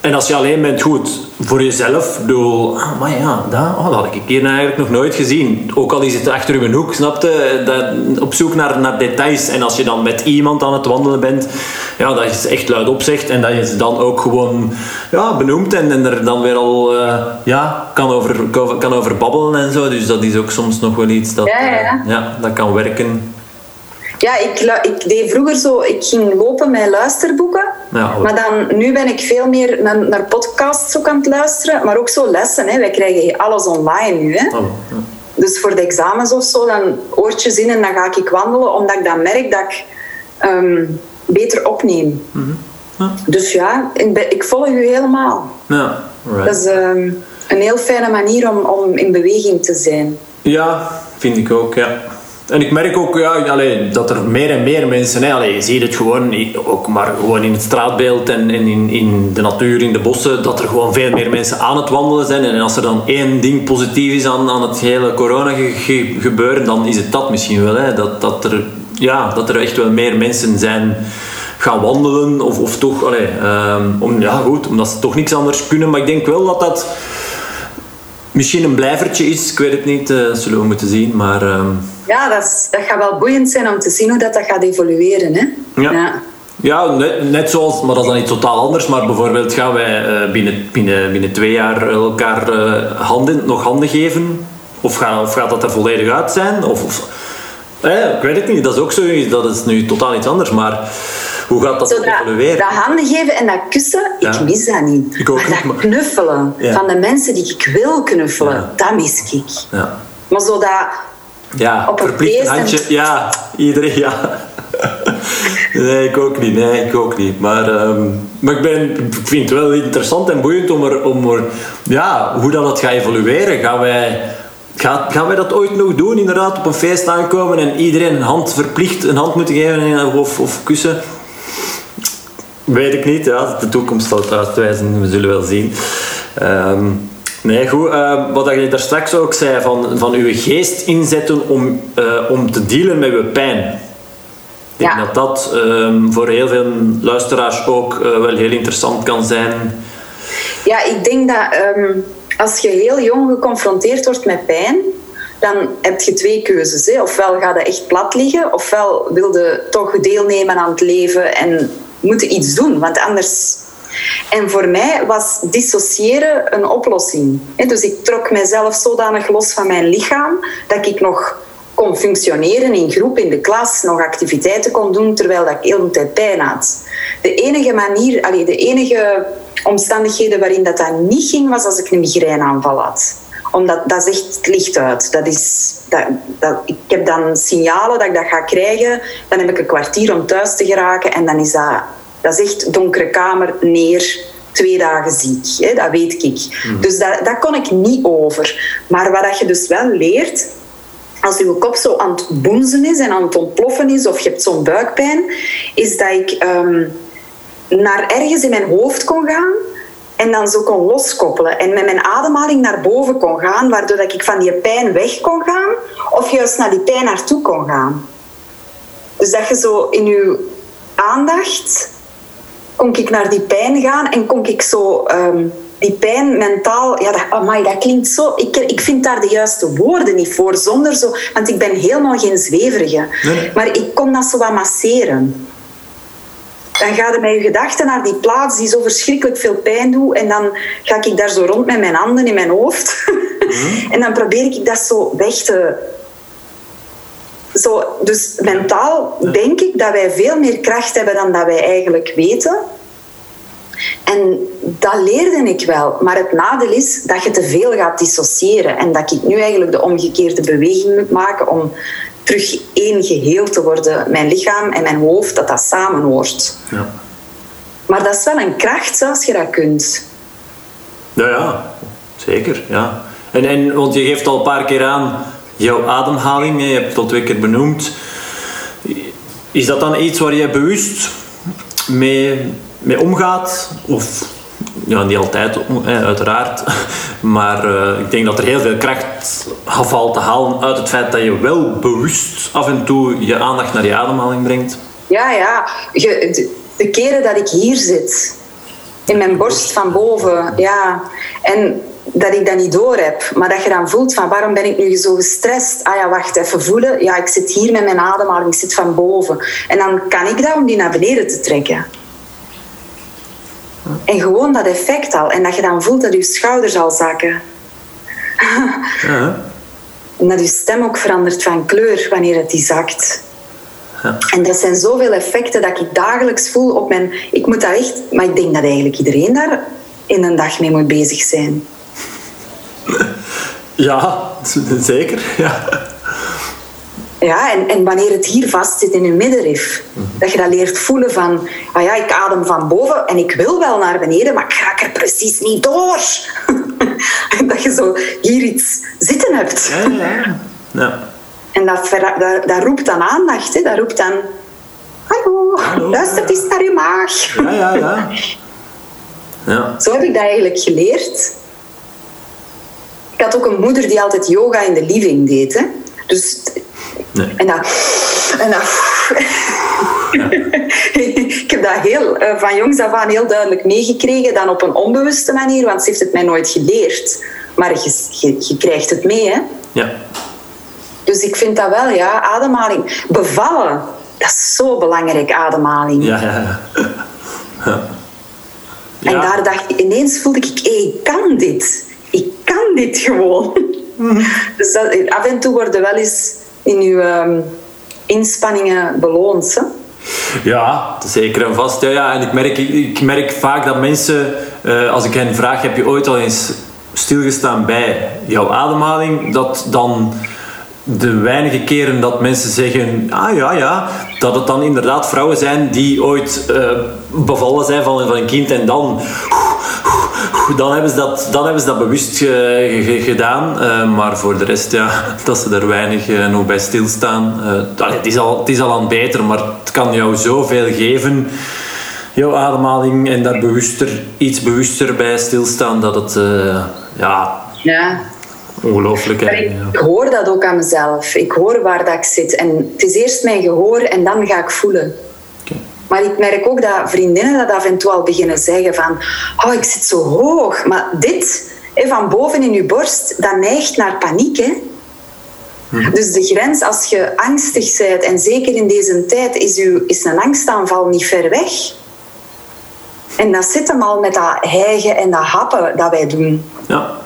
En als je alleen bent, goed, voor jezelf, bedoel, ah, maar ja, dat, oh, dat had ik hier eigenlijk nog nooit gezien. Ook al is het achter je hoek, snapte? Dat, op zoek naar, naar details. En als je dan met iemand aan het wandelen bent, ja, dat je ze echt luid opzegt en dat je ze dan ook gewoon ja, benoemt en, en er dan weer al uh, ja, kan, over, kan over babbelen en zo. Dus dat is ook soms nog wel iets dat, ja, ja. Uh, ja, dat kan werken. Ja, ik, ik deed vroeger zo, ik ging lopen met luisterboeken. Ja, maar dan, nu ben ik veel meer naar, naar podcasts ook aan het luisteren, maar ook zo lessen. Hè. Wij krijgen alles online nu. Hè. Oh, ja. Dus voor de examens of zo, dan oortjes in en dan ga ik wandelen, omdat ik dan merk dat ik um, beter opneem. Mm -hmm. ja. Dus ja, ik, ik, volg u helemaal. Ja, right. Dat is um, een heel fijne manier om, om in beweging te zijn. Ja, vind ik ook, ja. En ik merk ook ja, allee, dat er meer en meer mensen, hè, je ziet het gewoon, ook maar gewoon in het straatbeeld en, in, in de natuur, in de bossen, dat er gewoon veel meer mensen aan het wandelen zijn. En als er dan één ding positief is aan, aan het hele corona ge gebeuren, dan is het dat misschien wel. Hè, dat, dat, er, ja, dat er echt wel meer mensen zijn gaan wandelen of, of toch, allee, um, om, ja, goed, omdat ze toch niks anders kunnen. Maar ik denk wel dat dat misschien een blijvertje is, ik weet het niet, uh, dat zullen we moeten zien. Maar, uh... Ja, dat, is, dat gaat wel boeiend zijn om te zien hoe dat, dat gaat evolueren. Hè? Ja. ja. Ja, net, net, zoals, maar dat is dan iets totaal anders. Maar bijvoorbeeld gaan wij uh, binnen, binnen, binnen twee jaar elkaar uh, handen, nog handen geven? Of, gaat, of gaat dat er volledig uit zijn? Of, of eh, ik weet het niet, dat is ook zo. Dat is nu totaal iets anders. Maar hoe gaat dat Zo evolueren? Dat handen geven en dat kussen, ja. ik mis dat niet. Ik maar dat maar... knuffelen Ja. van de mensen die ik wil knuffelen, Ja. dat mis ik. Ja, Maar zo dat ja Op een verplicht en- handje. Ja, iedereen, ja. Nee, ik ook niet. Nee, ik ook niet. Maar, ehm, maar ik, ben, ik vind het wel interessant en boeiend om er, om er ja, hoe dat het gaat evolueren. Gaan wij, gaan, gaan wij dat ooit nog doen? Inderdaad, op een feest aankomen en iedereen een hand verplicht een hand moeten geven of, of kussen? Weet ik niet. Ja. De toekomst zal het uitwijzen. We zullen wel zien. Ehm, nee, goed. Uh, wat je daar straks ook zei, van, van uw geest inzetten om, uh, om te dealen met uw pijn. Ik denk dat dat um, voor heel veel luisteraars ook uh, wel heel interessant kan zijn. Ja, ik denk dat um, als je heel jong geconfronteerd wordt met pijn, dan heb je twee keuzes. Hè. Ofwel ga je echt plat liggen, ofwel wil je toch deelnemen aan het leven en moeten iets doen, want anders. En voor mij was dissociëren een oplossing. Dus ik trok mezelf zodanig los van mijn lichaam dat ik nog kon functioneren in groep, in de klas, nog activiteiten kon doen terwijl ik heel de tijd pijn had. De enige manier, allee, de enige omstandigheden waarin dat, dat niet ging, was als ik een migraineaanval had omdat dat is echt het licht uit. Dat is, dat, dat, ik heb dan signalen dat ik dat ga krijgen. Dan heb ik een kwartier om thuis te geraken. En dan is dat, dat is echt donkere kamer, neer, twee dagen ziek. Hè? Dat weet ik. Mm. Dus dat, dat kon ik niet over. Maar wat je dus wel leert, als je kop zo aan het boemzen is en aan het ontploffen is, of je hebt zo'n buikpijn, is dat ik um, naar ergens in mijn hoofd kon gaan en dan zo kon loskoppelen en met mijn ademhaling naar boven kon gaan, waardoor dat ik van die pijn weg kon gaan of juist naar die pijn naartoe kon gaan. Dus dat je zo in je aandacht kon ik naar die pijn gaan en kon ik zo um, die pijn mentaal, ja, dat, amai, dat klinkt zo. Ik, ik vind daar de juiste woorden niet voor, zonder zo, want ik ben helemaal geen zweverige. Nee. Maar ik kon dat zo wat masseren dan ga je met je gedachten naar die plaats die zo verschrikkelijk veel pijn doet. En dan ga ik daar zo rond met mijn handen in mijn hoofd. Mm. [laughs] en dan probeer ik dat zo weg te... Zo, dus mentaal denk ik dat wij veel meer kracht hebben dan dat wij eigenlijk weten. En dat leerde ik wel. Maar het nadeel is dat je te veel gaat dissociëren. En dat ik nu eigenlijk de omgekeerde beweging moet maken om terug één geheel te worden. Mijn lichaam en mijn hoofd, dat dat samen hoort. Ja. Maar dat is wel een kracht als je dat kunt. Ja, ja. Zeker, ja. En, en, want je geeft al een paar keer aan jouw ademhaling, je hebt het al twee keer benoemd. Is dat dan iets waar je bewust mee, mee omgaat? Of ja, niet altijd, uiteraard. [laughs] Maar uh, ik denk dat er heel veel kracht valt te halen uit het feit dat je wel bewust af en toe je aandacht naar je ademhaling brengt. Ja, ja. De keren dat ik hier zit, in mijn borst van boven, ja. En dat ik dat niet door heb, maar dat je dan voelt van waarom ben ik nu zo gestrest? Ah ja, wacht even voelen. Ja, ik zit hier met mijn ademhaling, ik zit van boven. En dan kan ik dat om die naar beneden te trekken. En gewoon dat effect al. En dat je dan voelt dat je schouders al zakken. Ja. En dat je stem ook verandert van kleur wanneer het die zakt. Ja. En dat zijn zoveel effecten dat ik dagelijks voel op mijn... Ik moet dat echt... Maar ik denk dat eigenlijk iedereen daar in een dag mee moet bezig zijn. [laughs] Ja, zeker. Ja. Ja, en, en wanneer het hier vast zit in je middenrif, dat je dat leert voelen van, ah ja, ik adem van boven en ik wil wel naar beneden, maar ik raak er precies niet door. [laughs] dat je zo hier iets zitten hebt. Ja, ja. ja. En dat, dat, dat, roept dan aandacht, hè. dat roept dan, hallo, hallo luister eens naar je maag. Ja, ja, ja. [laughs] ja. Zo heb ik dat eigenlijk geleerd. Ik had ook een moeder die altijd yoga in de living deed. Hè. Dus Nee. En dan... En dan [laughs] ik heb dat heel, eh, van jongs af aan heel duidelijk meegekregen. Dan op een onbewuste manier, want ze heeft het mij nooit geleerd. Maar je, je, je krijgt het mee, hè. Ja. Dus ik vind dat wel, ja, ademhaling. Bevallen, dat is zo belangrijk, ademhaling. Ja, ja, ja. En daar dacht ik, ineens voelde ik, ik kan dit. Ik kan dit gewoon. Mhm. Dus dat, af en toe worden wel eens in uw um, inspanningen beloond. Hè? Ja, zeker en vast. Ja, ja. En ik merk, ik merk vaak dat mensen, uh, als ik hen vraag, heb je ooit al eens stilgestaan bij jouw ademhaling, dat dan de weinige keren dat mensen zeggen, ah ja, ja, dat het dan inderdaad vrouwen zijn die ooit uh, bevallen zijn van een kind en dan, dan, hebben, ze dat, dan hebben ze dat bewust gedaan. Uh, maar voor de rest, ja, [laughs] dat ze er weinig uh, nog bij stilstaan. het, is al, het is al aan beter, maar het kan jou zoveel geven jouw ademhaling en daar bewuster, iets bewuster bij stilstaan dat het ja, ja, Ongelooflijk. Ik hoor dat ook aan mezelf. Ik hoor waar dat ik zit. En het is eerst mijn gehoor en dan ga ik voelen. Maar ik merk ook dat vriendinnen dat af en toe al beginnen zeggen van... Oh, ik zit zo hoog. Maar dit, van boven in je borst, dat neigt naar paniek. Hè? Mhm. Dus de grens, als je angstig bent, en zeker in deze tijd, is, u, is een angstaanval niet ver weg. En dat zit hem al met dat hijgen en dat happen dat wij doen. Ja.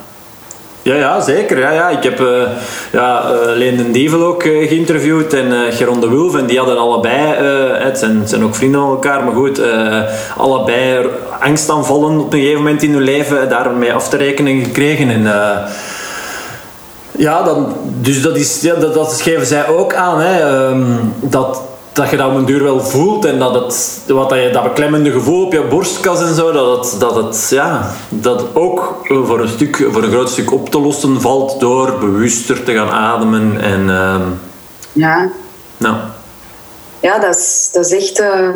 Ja, ja, zeker. Ja, ja. Ik heb uh, ja, uh, Leen den Dievel ook uh, geïnterviewd en Geron de Wulf. En die hadden allebei, het zijn, zijn ook vrienden van elkaar, maar goed, allebei angstaanvallen op een gegeven moment in hun leven daarmee af te rekenen gekregen. En, ja, dan, dus dat, is, dat, dat geven zij ook aan. Hè, um, dat dat je dat op een duur wel voelt en dat het, wat dat, je, dat beklemmende gevoel op je borstkas en zo, dat het, dat het, ja, dat ook voor een, stuk, voor een groot stuk op te lossen valt door bewuster te gaan ademen. En, uh, ja. Nou. Ja, dat is, dat is echt. Uh,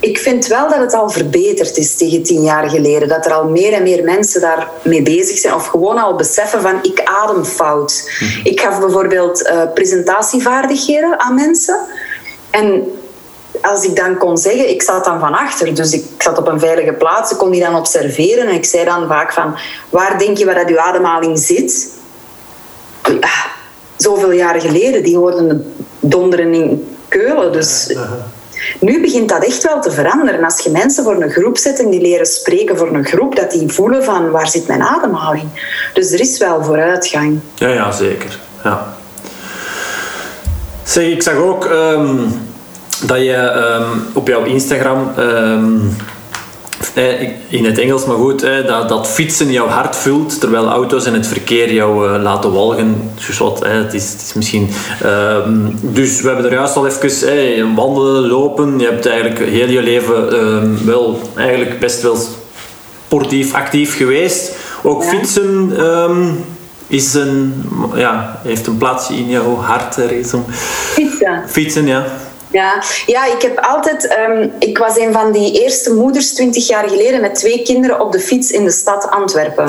ik vind wel dat het al verbeterd is tegen tien jaar geleden. Dat er al meer en meer mensen daarmee bezig zijn. Of gewoon al beseffen van ik adem fout. Mhm. Ik gaf bijvoorbeeld uh, presentatievaardigheden aan mensen. En als ik dan kon zeggen, ik zat dan van achter, dus ik zat op een veilige plaats, ik kon die dan observeren en ik zei dan vaak van, waar denk je waar dat je ademhaling zit? Ah, zoveel jaren geleden, die hoorden donderen in Keulen, dus nu begint dat echt wel te veranderen. Als je mensen voor een groep zet en die leren spreken voor een groep, dat die voelen van, waar zit mijn ademhaling? Dus er is wel vooruitgang. Ja, ja, zeker. Ja. Zeg, ik zag ook ehm, dat je ehm, op jouw Instagram, um, in het Engels maar goed, dat, dat fietsen jouw hart vult, terwijl auto's en het verkeer jou uh, laten walgen. Dus wat, het, is, het is misschien... dus we hebben er juist al even wandelen, lopen. Je hebt eigenlijk heel je leven wel eigenlijk best wel sportief actief geweest. Ook fietsen is een, ja, heeft een plaatsje in jouw hart om... Fietsen. Fietsen, ja. Ja, ja ik heb altijd... Um, ik was een van die eerste moeders twintig jaar geleden met twee kinderen op de fiets in de stad Antwerpen.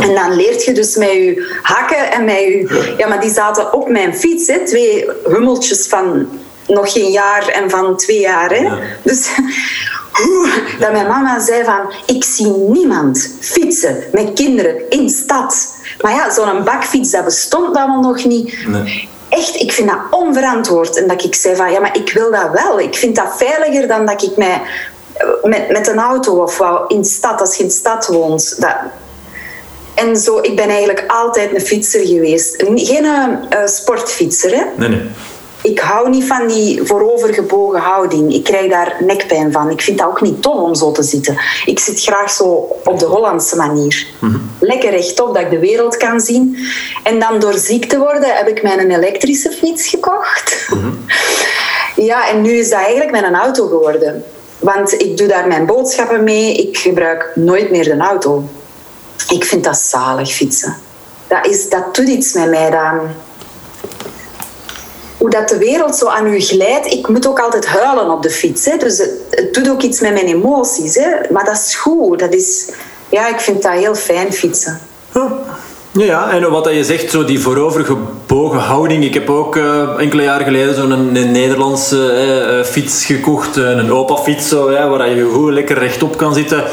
En dan leert je dus met je hakken en met je... Ja, maar die zaten op mijn fiets, hè, twee hummeltjes van nog geen jaar en van twee jaar. Hè. Dus dat mijn mama zei van... Ik zie niemand fietsen met kinderen in stad. Maar ja, zo'n bakfiets, dat bestond dan nog niet. Nee. Echt, ik vind dat onverantwoord. En dat ik zei van, ja, maar ik wil dat wel. Ik vind dat veiliger dan dat ik mij met, met een auto of wat in stad, als je in stad woont. Dat, en zo, ik ben eigenlijk altijd een fietser geweest. Geen uh, sportfietser, hè? Nee, nee ik hou niet van die voorovergebogen houding. Ik krijg daar nekpijn van. Ik vind dat ook niet tof om zo te zitten. Ik zit graag zo op de Hollandse manier. Mhm. Lekker rechtop, dat ik de wereld kan zien. En dan door ziek te worden heb ik mijn elektrische fiets gekocht. Mhm. [laughs] Ja, en nu is dat eigenlijk mijn auto geworden. Want ik doe daar mijn boodschappen mee. Ik gebruik nooit meer de auto. Ik vind dat zalig fietsen. Dat, is, dat doet iets met mij dan hoe dat de wereld zo aan u glijdt. Ik moet ook altijd huilen op de fiets. Hè. Dus het, doet ook iets met mijn emoties. Hè. Maar dat is goed. Dat is, ja, ik vind dat heel fijn fietsen. Ja, en wat je zegt, zo die voorovergebogen houding. Ik heb ook uh, enkele jaren geleden zo'n een, Nederlandse eh, eh, fiets gekocht. Een opa-fiets, zo, waar je goed lekker rechtop kan zitten.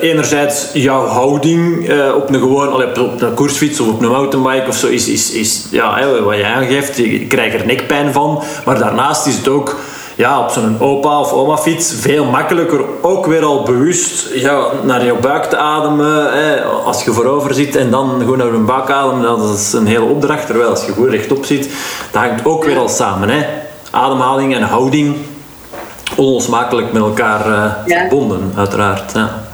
enerzijds, jouw houding op een gewoon, op een koersfiets of op een mountainbike of zo, is, is, is ja, wat je aangeeft. Je krijgt er nekpijn van. Maar daarnaast is het ook ja, op zo'n opa of oma fiets veel makkelijker ook weer al bewust ja, naar je buik te ademen. Hè. Als je voorover zit en dan gewoon naar je buik ademen, dat is een hele opdracht. Terwijl als je goed rechtop zit, dat hangt ook weer al samen. Hè. Ademhaling en houding onlosmakelijk met elkaar uh, verbonden, uiteraard. Ja.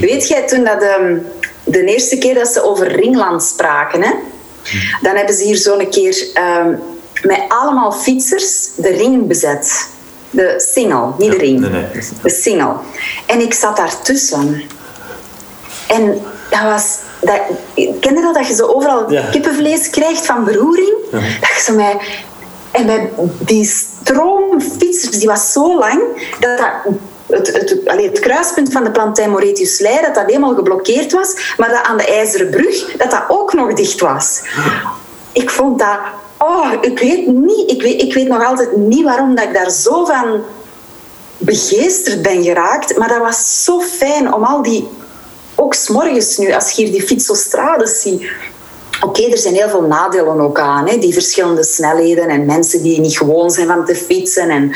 Weet jij toen dat de, ehm, de eerste keer dat ze over Ringland spraken, hè? Dan hebben ze hier zo'n keer ehm, met allemaal fietsers de ring bezet. De single, niet de ring. nee, nee. De single. En ik zat daartussen. En dat was... Dat, ken je dat? Dat je zo overal Ja. kippenvlees krijgt van beroering? Dat je zo mij... En bij die stroom fietsers, die was zo lang, dat dat... Het, het, allee, het kruispunt van de Plantijn Moretius Leij, dat dat helemaal geblokkeerd was, maar dat aan de IJzeren Brug, dat dat ook nog dicht was. Ik vond dat... Oh, ik weet niet... Ik weet, ik weet nog altijd niet waarom dat ik daar zo van begeesterd ben geraakt. Maar dat was zo fijn om al die... Ook s'morgens nu, als je hier die fietsostrades ziet... Oké, er zijn heel veel nadelen ook aan. Hè? Die verschillende snelheden en mensen die niet gewoon zijn van te fietsen en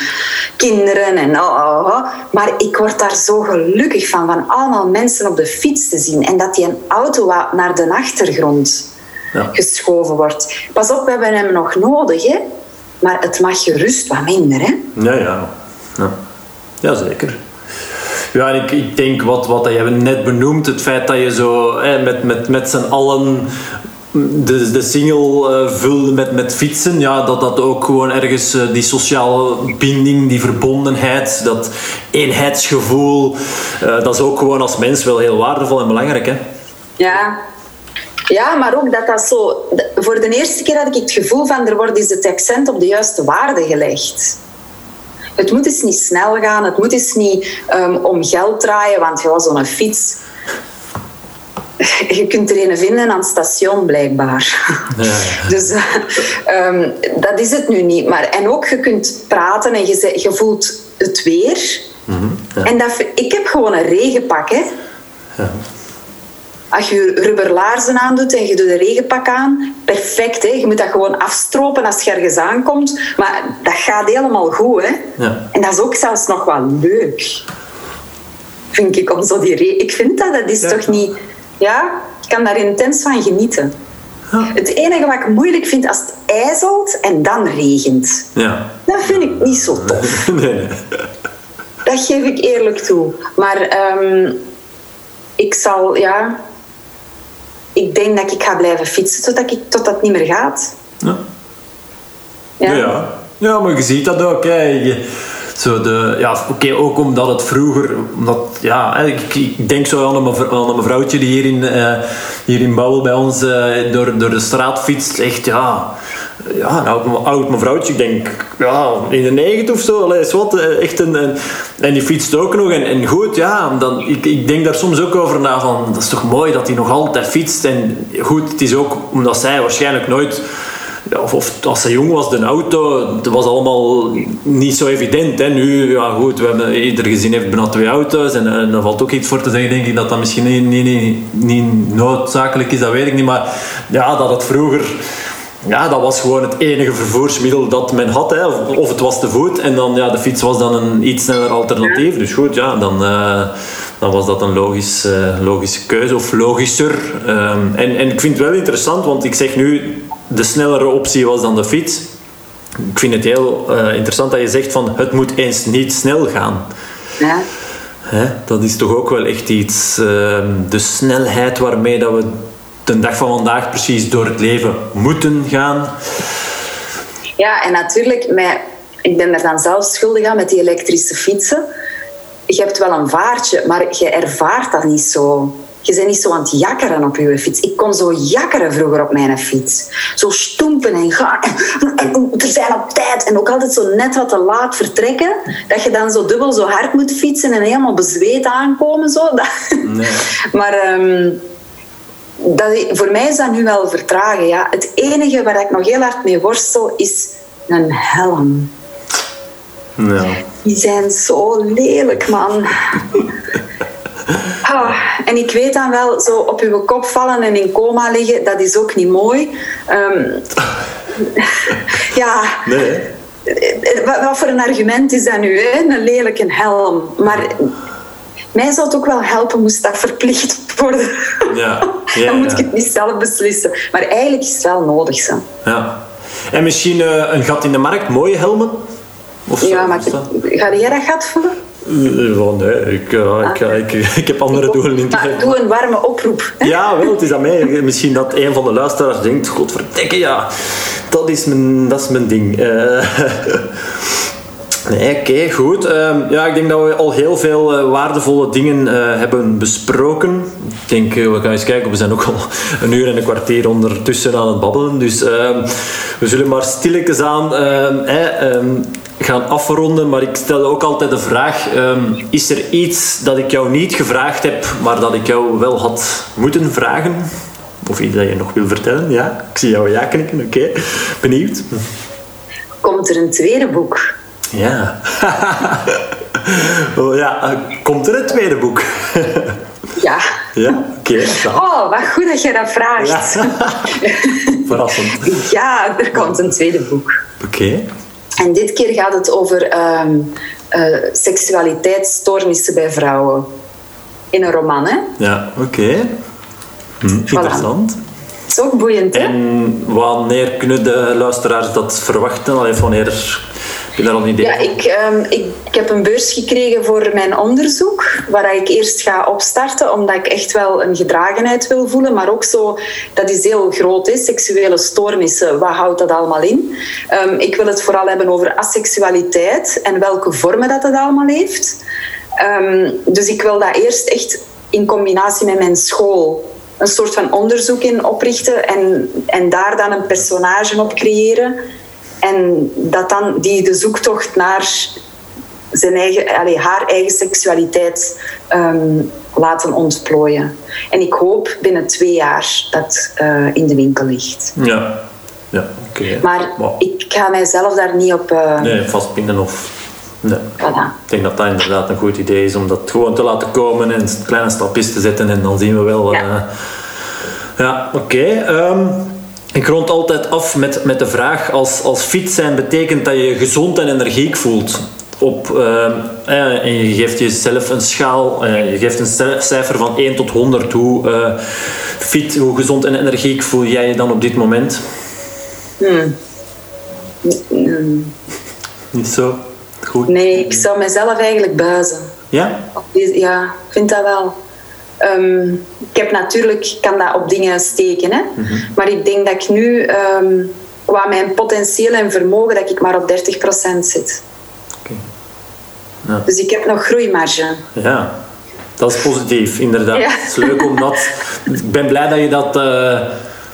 kinderen. En, oh, oh, oh. Maar ik word daar zo gelukkig van, van allemaal mensen op de fiets te zien. En dat die een auto naar de achtergrond Ja. geschoven wordt. Pas op, we hebben hem nog nodig. Hè? Maar het mag gerust wat minder. Hè? Ja, ja. ja. Jazeker. Ja, en ik, ik denk wat, wat je net benoemd, het feit dat je zo hè, met, met, met z'n allen de, de single eh, vulde met, met fietsen, ja, dat dat ook gewoon ergens eh, die sociale binding, die verbondenheid, dat eenheidsgevoel, eh, dat is ook gewoon als mens wel heel waardevol en belangrijk. Hè? Ja. Ja, maar ook dat dat zo... Voor de eerste keer had ik het gevoel van... er wordt eens het accent op de juiste waarde gelegd. Het moet eens niet snel gaan. Het moet eens niet ehm, om geld draaien. Want ja, zo'n fiets... [laughs] Je kunt er een vinden aan het station, blijkbaar. Ja. [laughs] Dus eh, ehm, dat is het nu niet. Maar, en ook, je kunt praten en je, je voelt het weer. ja. En dat, ik heb gewoon een regenpak, hè. Als je rubberlaarzen aandoet en je doet een regenpak aan, perfect. Hè? Je moet dat gewoon afstropen als je ergens aankomt. Maar dat gaat helemaal goed. Hè? Ja. En dat is ook zelfs nog wel leuk. Vind ik, om zo die re- Ik vind dat, dat is Ja. toch niet... Ja, ik kan daar intens van genieten. Het enige wat ik moeilijk vind, als het ijzelt en dan regent. Ja. Dat vind ik niet zo tof. [laughs] Nee, nee. Dat geef ik eerlijk toe. Maar ehm, ik zal, ja... Ik denk dat ik ga blijven fietsen totdat, ik, totdat het niet meer gaat. Ja. Ja. Ja. maar je ziet dat ook. Hè. Je, zo de, ja, oké, ook omdat het vroeger... Omdat, ja, ik, ik denk zo aan een, mev- aan een mevrouwtje die hier in, eh hier in Bouwel bij ons eh, door, door de straat fietst. Echt, ja... Ja, een oud, mevrouwtje, ik denk ja, in de negentig of zo. Is wat, eh, echt een, en die fietst ook nog. En, en goed, ja, dan, ik, ik denk daar soms ook over na. Van, dat is toch mooi dat hij nog altijd fietst. En goed, het is ook omdat zij waarschijnlijk nooit ja, of, als ze jong was, de auto, dat was allemaal niet zo evident. Hè. Nu, ja goed, we hebben, ieder gezin heeft bijna twee auto's en, en er valt ook iets voor te zeggen, denk ik, dat dat misschien niet, niet, niet noodzakelijk is, dat weet ik niet. Maar ja, dat het vroeger... Ja, dat was gewoon het enige vervoersmiddel dat men had. Hè. Of, of het was te voet en dan, ja, de fiets was dan een iets sneller alternatief. Dus goed, ja, dan, eh, dan was dat een logisch, eh, logische keuze of logischer. Ehm, en, en ik vind het wel interessant, want ik zeg nu, de snellere optie was dan de fiets. Ik vind het heel eh, interessant dat je zegt van het moet eens niet snel gaan. Ja. Hè? Dat is toch ook wel echt iets, ehm, de snelheid waarmee dat we de dag van vandaag precies door het leven moeten gaan. Ja, en natuurlijk, met, ik ben er dan zelf schuldig aan met die elektrische fietsen. Je hebt wel een vaartje, maar je ervaart dat niet zo. Je bent niet zo aan het jakkeren op je fiets. Ik kon zo jakkeren vroeger op mijn fiets. Zo stoempen en gaan. En, er zijn op tijd. En ook altijd zo net wat te laat vertrekken. Dat je dan zo dubbel zo hard moet fietsen en helemaal bezweet aankomen. Zo. [laughs] Dat- Maar ehm, dat, voor mij is dat nu wel vertragen. Ja. Het enige waar ik nog heel hard mee worstel is een helm. Ja. Die zijn zo lelijk, man. [laughs] Ah, en ik weet dan wel, zo op uw kop vallen en in coma liggen, dat is ook niet mooi. Ehm, [laughs] ja, Nee, hè? wat, wat voor een argument is dat nu, hè? een lelijke helm? Maar mij zou het ook wel helpen moest dat verplicht worden. Ja, [laughs] ja, Dan moet ja. ik het niet zelf beslissen. Maar eigenlijk is het wel nodig. Zo. Ja. En misschien eh, een gat in de markt, mooie helmen? Of zo, Ja, maar zo? ga jij dat gat vullen? Oh, nee, ik, ik, ik, [laughs] ik, heb andere doelen in Maar doe een warme oproep. Hè? Ja, wel, het is aan mij. [laughs] Misschien dat een van de luisteraars denkt, godverdikke, ja, dat is mijn, dat is mijn ding. Uh, Oké, goed. Uh, ja, ik denk dat we al heel veel uh, waardevolle dingen uh, hebben besproken. Ik denk, we gaan eens kijken, we zijn ook al [laughs] een uur en een kwartier ondertussen aan het babbelen. Dus ehm, we zullen maar stilletjes aan ehm, gaan afronden. Maar ik stel ook altijd de vraag, is er iets dat ik jou niet gevraagd heb, maar dat ik jou wel had moeten vragen? Of iets dat je nog wil vertellen? Ja, ik zie jou ja knikken, oké. Benieuwd. Komt er een tweede boek? Ja. [laughs] oh, ja, komt er een tweede boek? [laughs] ja. Ja, oké. oh, wat goed dat je dat vraagt. Ja. [laughs] Verrassend. Ja, er komt een tweede boek. Oké. En dit keer gaat het over um, uh, seksualiteitsstoornissen bij vrouwen. In een roman, hè? Ja, oké. Okay. Hm, interessant. Dat is ook boeiend, hè? En wanneer kunnen de luisteraars dat verwachten? Allee, wanneer ja, ik, um, ik, ik, heb een beurs gekregen voor mijn onderzoek, waar ik eerst ga opstarten, omdat ik echt wel een gedragenheid wil voelen, maar ook zo, dat is heel groot, is seksuele stoornissen, wat houdt dat allemaal in? Um, ik wil het vooral hebben over asexualiteit en welke vormen dat het allemaal heeft. Um, dus ik wil dat eerst echt in combinatie met mijn school een soort van onderzoek in oprichten en, en daar dan een personage op creëren en dat dan die de zoektocht naar zijn eigen, allez, haar eigen seksualiteit um, laten ontplooien. En ik hoop binnen twee jaar dat uh, in de winkel ligt. Ja, ja oké. Maar ik ga mijzelf daar niet op... Uh, nee, vastbinden of... Nee. Voilà. Ik denk dat dat inderdaad een goed idee is om dat gewoon te laten komen en kleine stapjes te zetten en dan zien we wel... Ja, uh, ja oké. Okay. Um, ehm, ik rond altijd af met, met de vraag: als, als fit zijn betekent dat je je gezond en energiek voelt. Op, uh, en je geeft jezelf een schaal, uh, je geeft een cijfer van 1 tot 100. Hoe uh, fit, hoe gezond en energiek voel jij je dan op dit moment? Hmm. Hmm. Niet zo goed? Nee, ik zou mezelf eigenlijk buizen. Ja? Ja, ik vind dat wel. Um, ik heb natuurlijk, kan dat op dingen steken. Hè? Mm -hmm. Maar ik denk dat ik nu, um, qua mijn potentieel en vermogen, dat ik maar op 30% zit. Okay. Ja. Dus ik heb nog groeimarge. Ja, dat is positief, inderdaad. Ja. Het is leuk om dat... Ik ben blij dat je dat... Uh,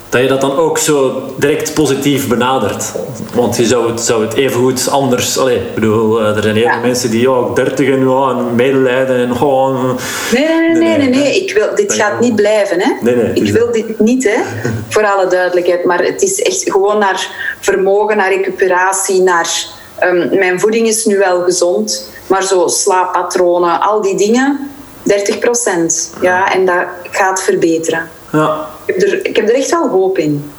dat je dat dan ook zo direct positief benadert. Want je zou het, zou het even goed anders... Allee, ik bedoel, eh, er zijn heel veel mensen die ook dertig en, oh, medelijden en gewoon... Nee, nee, nee, nee, nee, Ik wil, dit gaat niet blijven. Hè? Nee, nee, ik wil dit niet, hè? voor alle duidelijkheid. Maar het is echt gewoon naar vermogen, naar recuperatie, naar... Um, mijn voeding is nu wel gezond, maar zo slaappatronen, al die dingen, 30 procent. Ja, en dat gaat verbeteren. Ja. Ik heb er, ik heb er echt wel hoop in.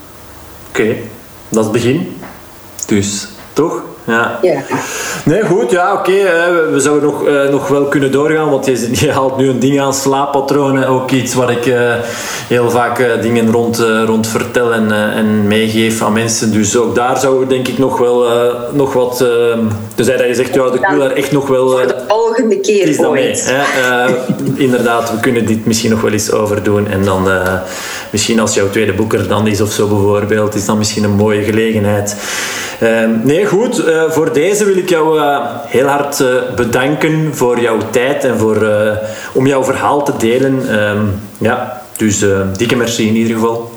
Oké, dat is het begin. Dus, toch? Ja. ja. Nee, goed, ja, oké. Okay, we zouden nog, uh, nog wel kunnen doorgaan, want je, je, haalt nu een ding aan slaappatronen. Ook iets waar ik uh, heel vaak uh, dingen rond, rond vertel en, en meegeef aan mensen. Dus ook daar zouden we denk ik nog wel nog wat... dus dat je zegt, ja, ik wil daar echt nog wel... Voor de volgende keer is ooit. Mee, [laughs] inderdaad, we kunnen dit misschien nog wel eens overdoen. En dan misschien als jouw tweede boek er dan is of zo bijvoorbeeld, is dan misschien een mooie gelegenheid. nee, goed uh, voor deze wil ik jou uh, heel hard uh, bedanken voor jouw tijd en voor, om jouw verhaal te delen. Um, ja, dus dikke merci in ieder geval.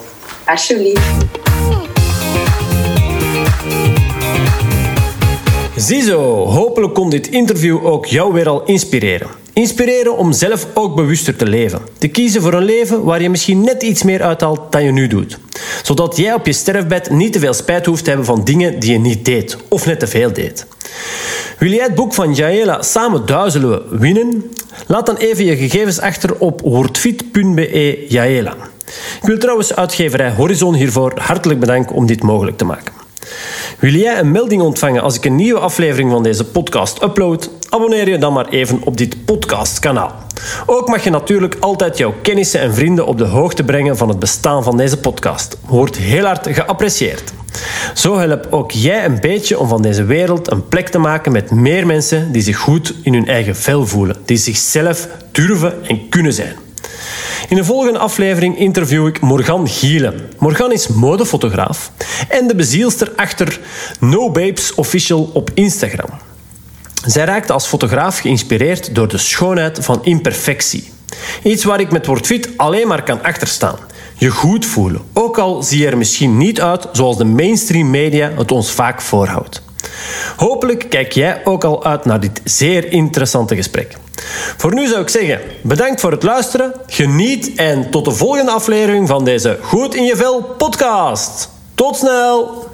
Alsjeblieft. Ziezo, hopelijk kon dit interview ook jou weer al inspireren. Inspireren om zelf ook bewuster te leven. Te kiezen voor een leven waar je misschien net iets meer uithaalt dan je nu doet. Zodat jij op je sterfbed niet te veel spijt hoeft te hebben van dingen die je niet deed of net te veel deed. Wil jij het boek van Jaela Samen duizelen we winnen? Laat dan even je gegevens achter op wordfit.be Jaela. Ik wil trouwens uitgeverij Horizon hiervoor hartelijk bedanken om dit mogelijk te maken. Wil jij een melding ontvangen als ik een nieuwe aflevering van deze podcast upload? Abonneer je dan maar even op dit podcastkanaal. Ook mag je natuurlijk altijd jouw kennissen en vrienden op de hoogte brengen van het bestaan van deze podcast. Wordt heel hard geapprecieerd. Zo help ook jij een beetje om van deze wereld een plek te maken met meer mensen die zich goed in hun eigen vel voelen, die zichzelf durven en kunnen zijn. In de volgende aflevering interview ik Morgan Gielen. Morgan is modefotograaf en de bezielster achter No Babes Official op Instagram. Zij raakte als fotograaf geïnspireerd door de schoonheid van imperfectie. Iets waar ik met WordFit alleen maar kan achterstaan. Je goed voelen, ook al zie je er misschien niet uit zoals de mainstream media het ons vaak voorhoudt. Hopelijk kijk jij ook al uit naar dit zeer interessante gesprek. Voor nu zou ik zeggen, bedankt voor het luisteren, geniet en tot de volgende aflevering van deze Goed in je Vel podcast. Tot snel!